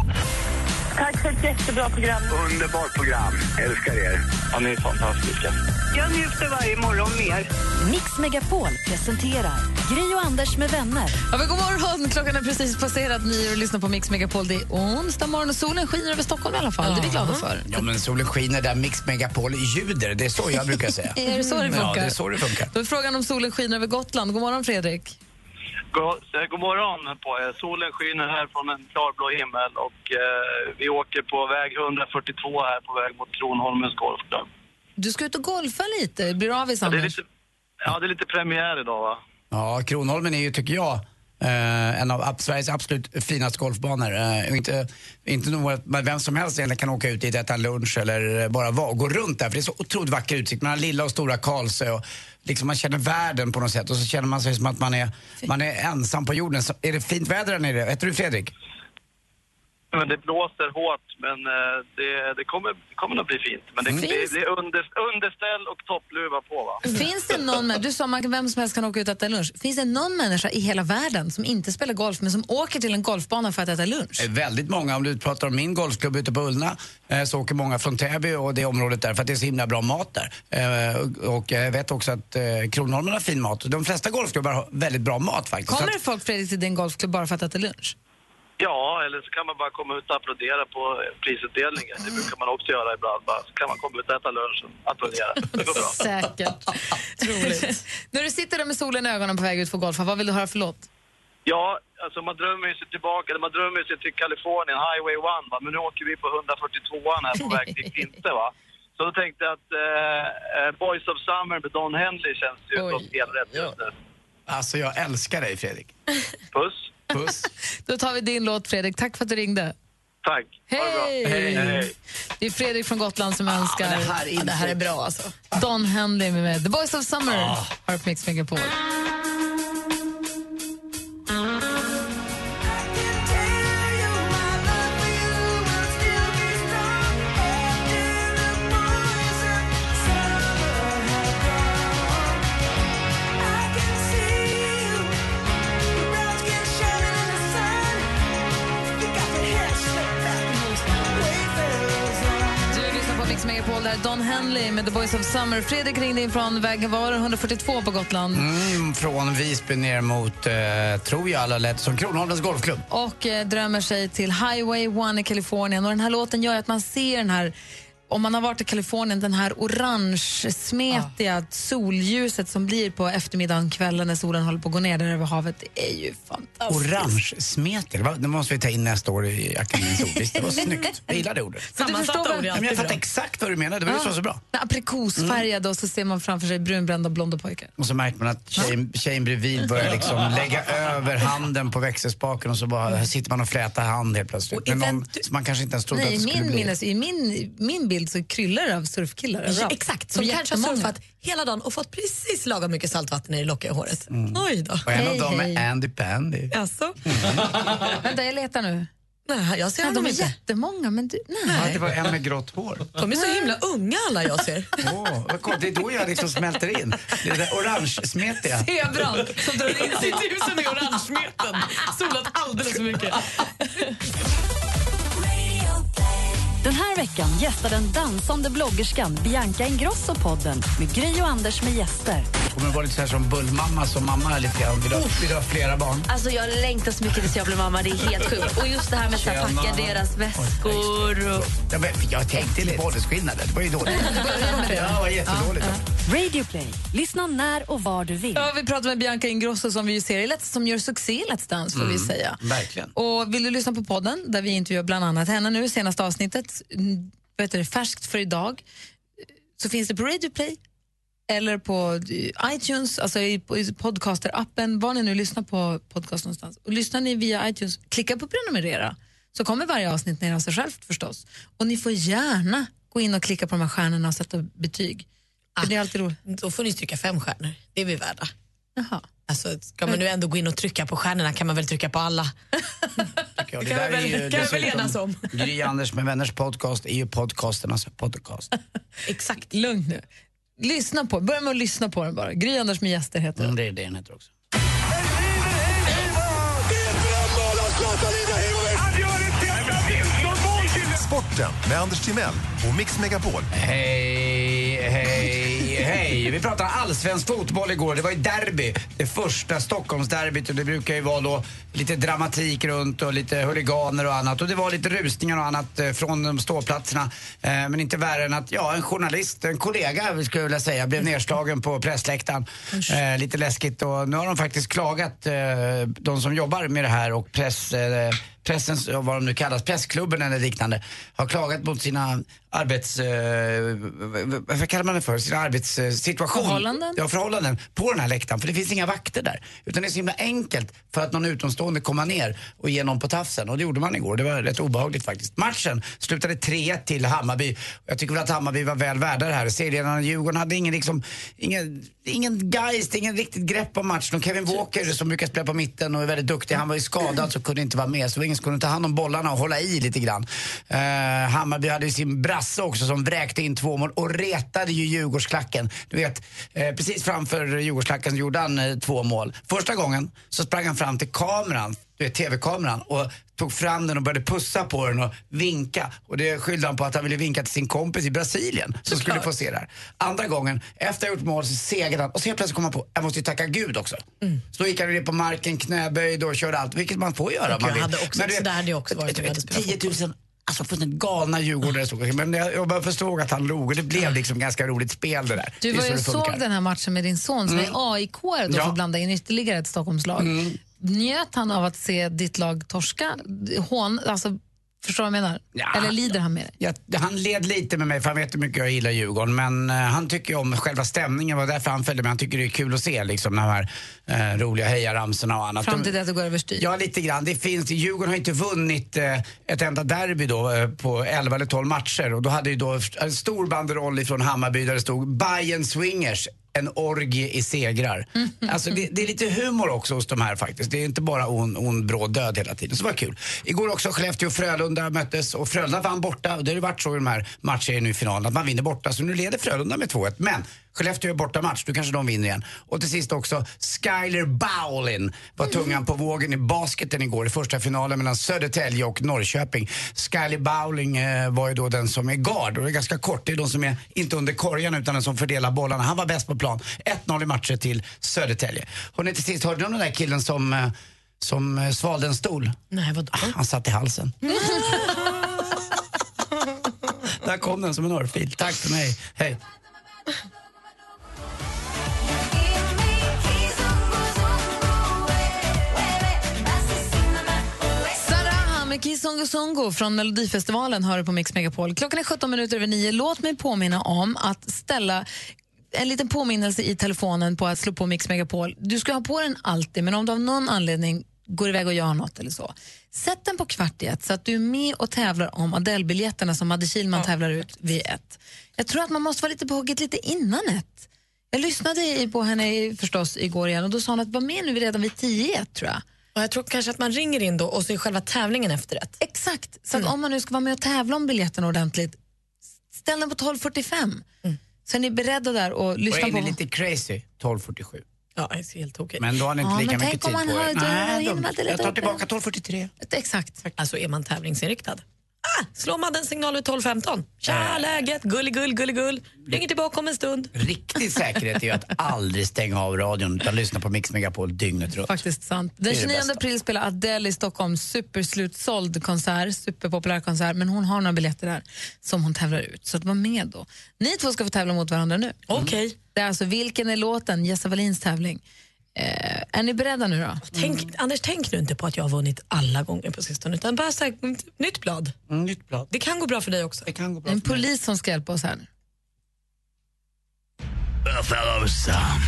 Tack för ett jättebra program. Underbart program. Älskar er. Ja, ni är fantastiska. Jag njuter varje morgon mer. Mix Megapol presenterar Gri och Anders med vänner. Ja, men god morgon! Klockan är precis passerat nio och lyssnar på Mix Megapol. Det är onsdag morgon och solen skiner över Stockholm i alla fall. Det är vi glada för. Ja men solen skiner där Mix Megapol ljuder, det är så jag brukar säga. Är det så det funkar? Ja, det är så det funkar. Då är frågan om solen skiner över Gotland. God morgon Fredrik. God, eh, god morgon på er. Solen skiner här från en klarblå himmel och eh, vi åker på väg 142 här på väg mot Kronholmens golfklubb. Du ska ut och golfa lite. Blir du avis, Ja, det är lite, ja, det är lite premiär idag va? Ja, Kronholmen är ju, tycker jag, eh, en av Sveriges absolut finaste golfbanor. Eh, inte, inte nog att vem som helst egentligen kan åka ut dit, äta lunch eller bara vara, gå runt där. För det är så otroligt vacker utsikt. Man har lilla och stora Karlsö och liksom man känner världen på något sätt. Och så känner man sig som att man är, man är ensam på jorden. Så, är det fint väder där nere? Heter du Fredrik? Men det blåser hårt men eh, det, det, kommer, det kommer nog bli fint. Men det, Finns- det, det är under, underställ och toppluva på va? Finns det någon, du sa att vem som helst kan åka ut och äta lunch. Finns det någon människa i hela världen som inte spelar golf men som åker till en golfbana för att äta lunch? Eh, Väldigt många. Om du pratar om min golfklubb ute på Ullna eh, så åker många från Täby och det området där för att det är så himla bra mat där. Och- jag vet också att Kronholmen har fin mat. De flesta golfklubbar har väldigt bra mat faktiskt. Kommer det folk, Fredrik, till din golfklubb bara för att äta lunch? Ja, eller så kan man bara komma ut och applådera på prisutdelningen. Det brukar man också göra ibland. Bara, så kan man komma ut och äta lunch och applådera. Det går bra. Säkert. Roligt. När du sitter där med solen i ögonen på väg ut för golfa, vad vill du höra för låt? Ja, alltså man drömmer ju sig tillbaka, eller man drömmer sig till Kalifornien, Highway 1 va. Men nu åker vi på 142an här på väg till Klinte va. Så då tänkte jag att eh, eh, Boys of Summer med Don Henley känns ju som helt rätt just nu. Alltså jag älskar dig Fredrik. Puss. Puss. Då tar vi din låt, Fredrik. Tack för att du ringde. Tack. Hej! Hej, hej. Det är Fredrik från Gotland som önskar... men det här är Ja, det här är bra alltså. Don Henley med The Boys of Summer har på Mix Megapol. Henley med The Boys of Summer. Fredrik ringde in från vägen var det 142 på Gotland. Mm, från Visby ner mot, eh, tror jag alla lät som Kronholmens golfklubb. och eh, drömmer sig till Highway 1 i Kalifornien. Och den här låten gör att man ser den här om man har varit i Kalifornien, den här orange-smetiga solljuset som blir på eftermiddagen, kvällen när solen håller på att gå ner där över havet. Det är ju fantastiskt. Orange smeter, Va? det måste vi ta in nästa år i Akademins ord. Visst, det var snyggt. Jag gillar det ordet. Men du förstår väl- Ja, men jag fattar exakt vad du menar, det var ju så, så bra. Aprikosfärgade och så ser man framför sig brunbrända blonda pojkar. Och så märker man att tjejen, tjejen bredvid börjar liksom lägga över handen på växelspaken och så bara här sitter man och flätar hand helt plötsligt. Med någon man kanske inte ens trodde Nej, att i det skulle min, bli. minnes, I min, min bild så kryllar det av surfkillar överallt. Exakt, som kanske har surfat hela dagen och fått precis lagom mycket saltvatten i det lockiga håret. Mm. Oj då. Och en av dem är Andy Pandy. Alltså? Vänta, jag letar nu. Nej, jag ser ja, de är inte. jättemånga, men du, nej. Ja, det var en med grått hår. De är så himla unga alla jag ser. Coolt. Det är då jag liksom smälter in. Det är det orange-smetiga. Zebran som drar in sitt husen i orange-smeten. Solat alldeles för mycket. Den här veckan gästar den dansande bloggerskan Bianca Ingrosso podden med Gry och Anders med gäster. Kommer det vara lite så här som bullmamma som mamma är lite grann. Vill du, ha- vill du ha flera barn? Alltså jag längtar så mycket tills jag blir mamma, det är helt sjukt. Och just det här med att packa deras väskor och... Ja, men jag tänkte inte på åldersskillnader. Det var ju dåligt. Ja, det var jättedåligt. Radio Play. Lyssna när och var du vill. Ja, vi pratar med Bianca Ingrosso som vi ju ser i Let's, som gör succé i Let's Dance får vi Mm, säga. Verkligen. Och vill du lyssna på podden där vi intervjuar bland annat henne nu, senaste avsnittet, mm, heter det, färskt för idag, så finns det på Radio Play eller på eh, iTunes, alltså i, podcaster-appen, var ni nu lyssnar på podcast någonstans. Och lyssnar ni via iTunes, klicka på prenumerera så kommer varje avsnitt ner av sig självt förstås. Och ni får gärna gå in och klicka på de här stjärnorna och sätta betyg. För det är alltid roligt. Då får ni trycka fem stjärnor. Det är vi värda. Jaha. Alltså, ska man nu ändå gå in och trycka på stjärnorna kan man väl trycka på alla. Ja, Det kan vi väl- kan vi väl enas om. Gry Anders med vänners podcast är ju podcasternas podcast. Exakt. Lugn nu. Lyssna på, börja med att lyssna på den bara. Gry Anders med gäster heter den. Mm, det är det den heter också. Sporten med Anders Timell och Mix Megapol. Hej, hej, hej! Vi pratade allsvensk fotboll igår. Det var ju derby. Det första Stockholmsderbyt och det brukar ju vara då lite dramatik runt och lite huliganer och annat. Och det var lite rusningar och annat eh, från de ståplatserna. Eh, men inte värre än att, ja, en journalist, en kollega skulle jag vilja säga, blev nedslagen på pressläktaren. Eh, lite läskigt och nu har de faktiskt klagat, de som jobbar med det här och press, pressens, vad de nu kallas, pressklubben eller liknande, har klagat mot sina arbets... Eh, vad kallar man det för? Sina arbetssituation. Förhållanden? Ja, förhållanden på den här läktaren. För det finns inga vakter där. Utan det är så himla enkelt för att någon utomstående komma ner och ge någon på tafsen. Och det gjorde man igår. Det var rätt obehagligt faktiskt. Matchen slutade 3-1 till Hammarby. Jag tycker väl att Hammarby var väl värda det här. Serieledarna Djurgården hade ingen liksom, ingen, ingen geist, ingen riktigt grepp om matchen. Och Kevin Walker som brukar spela på mitten och är väldigt duktig, han var ju skadad så kunde inte vara med. Så det var ingen som kunde ta hand om bollarna och hålla i lite grann. Uh, Hammarby hade ju sin brasse också som vräkte in två mål och retade ju Djurgårdsklacken. Du vet, uh, precis framför Djurgårdsklacken gjorde han uh, två mål. Första gången så sprang han fram till kameran, TV-kameran och tog fram den och började pussa på den och vinka. Och det skyllde han på att han ville vinka till sin kompis i Brasilien som skulle få se det här. Andra gången, efter att ha gjort mål så segade han och så helt plötsligt kom han på, jag måste ju tacka Gud också. Så då gick han ner på marken, knäböjd och körde allt, vilket man får göra om man vill. hade också, Men du så där hade jag också varit. du vet, hade spelat 10 000 Alltså fullständigt galna djurgårdare stod Men jag, jag bara förstod att han log och det blev liksom ganska roligt spel det där. Du var ju såg den här matchen med din son som Mm. är aik då Ja. för att blanda in ytterligare ett Stockholmslag. Njöt han av att se ditt lag torska? Hån, alltså, förstår du vad jag menar? Ja. Eller lider han med det? Ja, han led lite med mig för han vet hur mycket jag gillar Djurgården. Men eh, han tycker om själva stämningen, var därför han följde med. Han tycker det är kul att se liksom, de här eh, roliga hejaramsorna och annat. Fram till De- det att det går överstyr? Ja, lite grann. Det finns, Djurgården har inte vunnit eh, ett enda derby då på 11 eller 12 matcher. Och då hade ju då en stor banderoll ifrån Hammarby där det stod Bayern Swingers. En orgie i segrar. Alltså det, det är lite humor också hos de här faktiskt. Det är inte bara ond, ond bråd död hela tiden. Så det var kul. Igår också Skellefteå och Frölunda möttes och Frölunda vann borta. Det har ju varit så i de här matcherna nu i finalen att man vinner borta. Så nu leder Frölunda med 2-1. Men Skellefteå är borta match, då kanske de vinner igen. Och till sist också Skyler Bowlin var tungan på vågen i basketen igår i första finalen mellan Södertälje och Norrköping. Skyler Bowling eh, var ju då den som är guard och det är ganska kort. Det är de som är inte under korgen utan den som fördelar bollarna. Han var bäst på plan. 1-0 i matcher till Södertälje. Och till sist, hörde du om den där killen som, eh, som eh, svalde en stol? Nej, vadå? Han satt i halsen. Där kom den som en örfil. Tack för mig. Hej. Med Kizungu Zungu från Melodifestivalen hör du på Mix Megapol. Klockan är 17 minuter över nio. Låt mig påminna om att ställa en liten påminnelse i telefonen på att slå på Mix Megapol. Du ska ha på den alltid, men om du av någon anledning går iväg och gör något eller så. Sätt den på kvart i ett så att du är med och tävlar om Adele-biljetterna som Madde Kihlman tävlar ut vid ett. Jag tror att man måste vara lite på hugget lite innan ett. Jag lyssnade på henne förstås igår igen och då sa hon att var med nu redan vid tio i ett tror jag. Och jag tror kanske att man ringer in då och så är själva tävlingen efterrätt. Exakt. Så att om man nu ska vara med och tävla om biljetten ordentligt, ställ den på 12.45. Så är ni beredda där och Och lyssna är på... lite crazy, 12.47. Ja, det är helt okej. Men då har ni inte Ja, lika mycket tid på er. Nej, leta Jag tar tillbaka det? 12.43. Exakt. Alltså är man tävlingsinriktad. Ah, slår man den signal vid 12.15. Tja, läget? Gulligull, gulligull. Ringer tillbaka om en stund. Riktig säkerhet är ju att aldrig stänga av radion utan lyssna på Mix Megapol dygnet runt. Faktiskt sant. Det Den är det 29 bästa. april spelar Adele i Stockholm superslutsåld konsert, superpopulär konsert, men hon har några biljetter där som hon tävlar ut. Så att var med då. Ni två ska få tävla mot varandra nu. Okej. Det är alltså Vilken är låten? Jessa Wallins tävling. Eh, är ni beredda nu då? Tänk, Anders, tänk nu inte på att jag har vunnit alla gånger på sistone, utan bara så här, mm, nytt blad. Mm, nytt blad. Det kan gå bra för dig också. Det kan gå är en polis som ska hjälpa oss här nu. Um,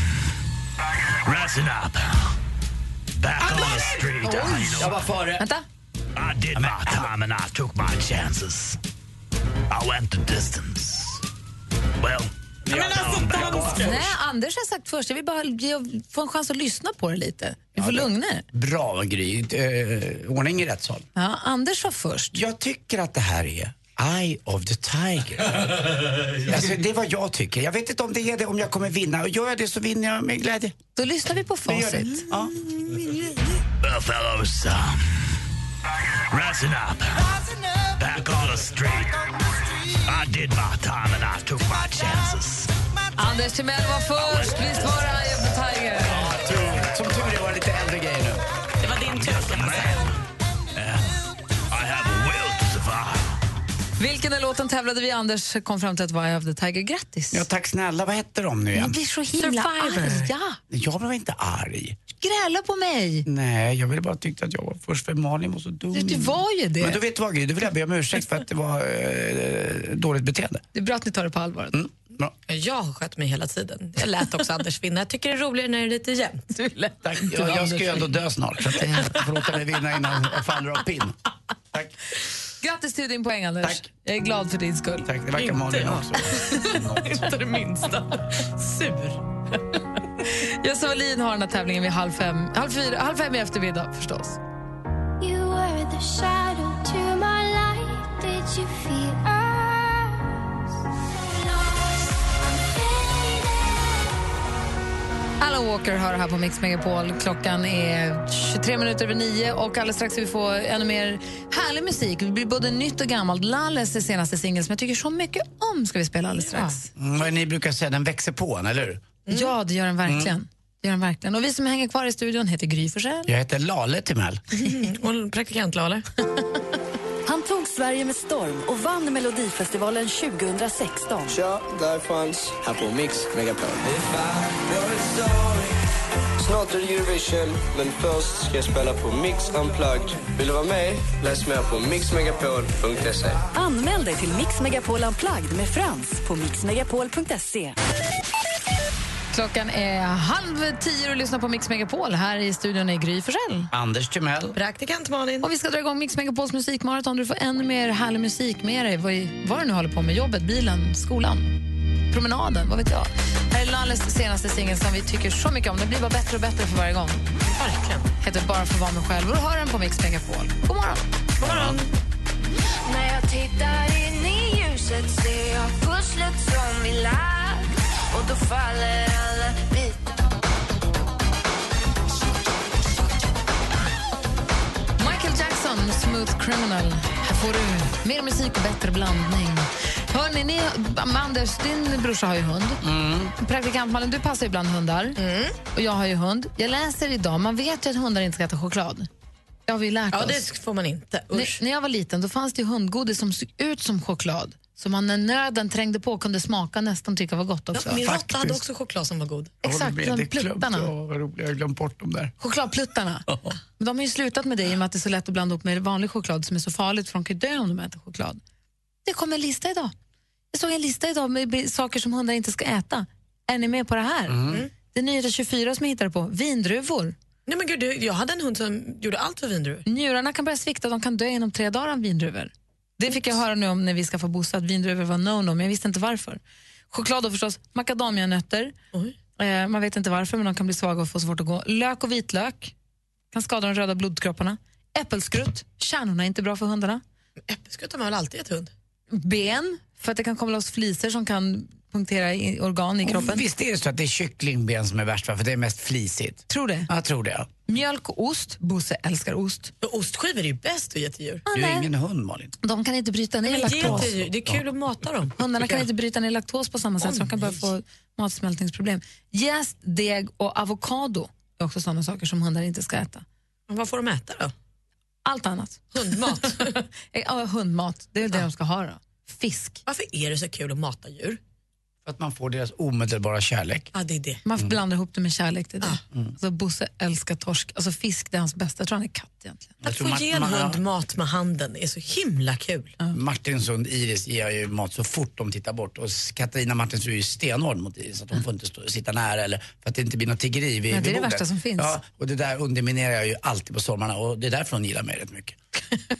rising up. Back on the street, uh, you know, Jag var före. Vänta. I did my time and I took my chances. I went the distance. Well, I'm back on. Nej, Anders har sagt först. Jag vill bara ge, få en chans att lyssna på det lite. Vi får lugna er. Bra Gry, eh, ordning i rätt sal. Ja, Anders var först. Jag tycker att det här är Eye of the Tiger. alltså, det är vad jag tycker. Jag vet inte om det är det, om jag kommer vinna. Och gör jag det så vinner jag med glädje. Då lyssnar vi på facit. Ja. Well, fellows, um, rising up. Back on the street. I did my time and I took my chances. Anders Timell var först. Visst var det Eye of the Tiger? Som tur är var det lite äldre grejer nu. Det var din tur kan man säga. Vilken är låten tävlade vi? Anders kom fram till att vara of the Tiger. Grattis! Ja, tack snälla. Vad hette de nu Jag igen? blir så himla arg. Ja. Jag blev inte arg. Gräla på mig. Nej, jag ville bara tyckte att jag var först för Malin var så dum. Du, du var ju det. Men då vet du vad Gry, då vill jag be om ursäkt för att det var eh, dåligt beteende. Det är bra att ni tar det på allvar. Mm. Bra. Jag har skött mig hela tiden. Jag lät också Anders vinna. Jag tycker det är roligare när det är lite jämnt. Tack. Jag, jag ska ju ändå dö snart så att jag får låta mig vinna innan jag faller av pinn. Grattis till din poäng, Anders. Jag är glad för din skull. Tack, det verkar Malin också. Inte det minsta. Sur. Jösse Wallin har den här tävlingen vid halv fem, halv fyra, halv fem i eftermiddag förstås. You were the shadow to my light. Did you feel Alan Walker har det här på Mix Megapol. Klockan är 23 minuter över nio och alldeles strax ska vi få ännu mer härlig musik. Det blir både nytt och gammalt. Lalles senaste singel som jag tycker så mycket om ska vi spela alldeles strax. Mm, vad ni brukar säga, den växer på en, eller hur? Ja, det gör den verkligen. Mm. Det gör den verkligen. Och vi som hänger kvar i studion heter Gry Forssell. Jag heter Lale Timell. Och praktikant Lale. Han tog Sverige med storm och vann Melodifestivalen 2016. Tja, där fanns här på Mix Megapol. Snart är det Eurovision, men först ska jag spela på Mix Unplugged. Vill du vara med? Läs mer på mixmegapol.se. Anmäl dig till Mix Megapol Unplugged med Frans på mixmegapol.se. Klockan är halv tio och lyssnar på Mix Megapol. Här i studion är Gry Forssell. Anders Timell. Praktikant Malin. Och vi ska dra igång Mix Megapols musikmaraton. Du får ännu mer härlig musik med dig. Vad, vad du nu håller på med. Jobbet, bilen, skolan, promenaden, vad vet jag. Här är Lalles senaste singel som vi tycker så mycket om. Den blir bara bättre och bättre för varje gång. Verkligen. Heter Bara för att vara mig själv. Och du hör den på Mix Megapol. God morgon. God morgon. När jag tittar in i ljuset ser jag pusslet som vi lagt och då faller alla bitar Michael Jackson, Smooth Criminal. Här får du mer musik och bättre blandning. Hörrni, ni, Anders, din brorsa har ju hund. Praktikant Malin, du passar ju bland hundar. Och jag har ju hund. Jag läser idag, man vet ju att hundar inte ska äta choklad. Det har vi lärt Ja, oss. det får man inte. Usch. När, när jag var liten då fanns det hundgodis som såg ut som choklad. Som man när nöden trängde på kunde smaka nästan tycka var gott också. Ja, min råtta hade också choklad som var god. Exakt, de pluttarna. Vad roligt, jag har glömt bort dem där. Chokladpluttarna. Men de har ju slutat med det i och med att det är så lätt att blanda upp med vanlig choklad som är så farligt för de kan ju dö om de äter choklad. Det kom en lista idag. Jag såg en lista idag med saker som hundar inte ska äta. Är ni med på det här? Mm. Det är Nyheter 24 som jag hittade på. Vindruvor. Nej, men gud, jag hade en hund som gjorde allt för vindruvor. Njurarna kan börja svikta, de kan dö inom tre dagar av vindruvor. Det fick jag höra nu om när vi skaffade Bosse, att vindruvor var no-no, men jag visste inte varför. Choklad då förstås, macadamianötter. Eh, man vet inte varför, men de kan bli svaga och få svårt att gå. Lök och vitlök kan skada de röda blodkropparna. Äppelskrutt, kärnorna är inte bra för hundarna. Äppelskrutt har man väl alltid gett hund? Ben, för att det kan komma loss flisor som kan punktera i organ i kroppen. Och visst är det så att det är kycklingben som är värst för det är mest flisigt? Tror det. Jag tror det. Ja. Mjölk och ost, Bosse älskar ost. Ostskivor är ju bäst att ge till djur. Du är ingen hund Malin. De kan inte bryta ner laktos. djur. Det är kul att mata dem. Hundarna kan inte bryta ner laktos på samma sätt så de kan börja få matsmältningsproblem. Jäst, deg och avokado är också sådana saker som hundar inte ska äta. Men vad får de äta då? Allt annat. Hundmat? ja, hundmat. Det är det de ska ha då. Fisk. Varför är det så kul att mata djur? För att man får deras omedelbara kärlek. Ja, det är det. Man blandar ihop det med kärlek. Det är det. Mm. Alltså, Bosse älskar torsk. Alltså, fisk det är hans bästa. Jag tror han är katt egentligen. Att få ge en hund mat med handen är så himla kul. Martins hund Iris ger ju mat så fort de tittar bort. Och Katarina Martins är ju stenhård mot Iris. Att hon får inte stå, sitta nära eller för att det inte blir något tiggeri vid, Nej, det är det värsta som finns. Ja, och det där underminerar jag ju alltid på sommarna och det är därför hon gillar mig rätt mycket.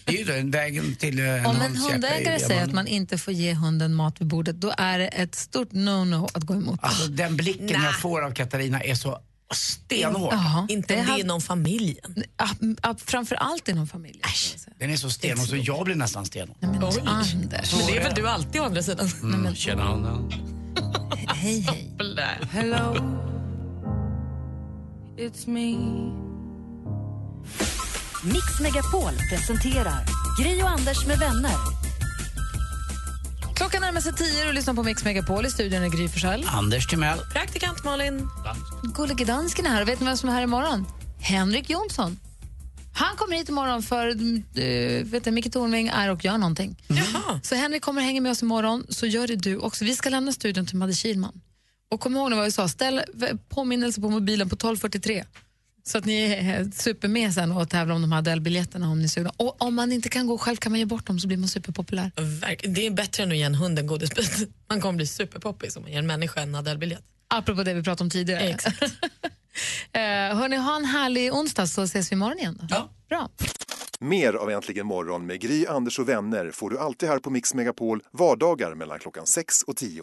Det är ju den vägen till eh, en Om en hundägare säger man- att man inte får ge hunden mat vid bordet, då är det ett stort no-no att gå emot. Alltså den blicken Nej. jag får av Katarina är så stenhård. Jaha, Inte om det är inom familjen. Ja, ja, framför allt inom familjen. Den är så stenhård så jag blir nästan stenhård. Oj. Anders. Men det är väl du alltid å andra sidan? Mm, tjena hunden. Hej, hej. Hello, it's me. Mix Megapol presenterar Gri och Anders med vänner. Klockan närmar sig tio och lyssnar på Mix Megapol i studion är Gry Forssell. Anders Timell. Praktikant Malin. Gullige dansken är här. Vet ni vem som är här imorgon? Henrik Jonsson. Han kommer hit imorgon för uh, vet du, Micke Tornving är och gör någonting. Så Henrik kommer hänga med oss imorgon, så gör det du också. Vi ska lämna studion till Madde Kihlman. Och kom ihåg vad vi sa, ställ påminnelse på mobilen på 1243. Så att ni är super med sen och tävlar om de här Adele-biljetterna om ni är sugna. Och om man inte kan gå själv kan man ge bort dem så blir man superpopulär. Det är bättre än att ge en hund en godisbit. Man kommer bli superpoppis om man ger en människa en Adele-biljett. Apropå det vi pratade om tidigare. Exakt. eh, hörni, ha en härlig onsdag så ses vi imorgon igen. Då. Ja. Bra. Mer av Äntligen morgon med Gry, Anders och vänner får du alltid här på Mix Megapol vardagar mellan klockan 6 och 10.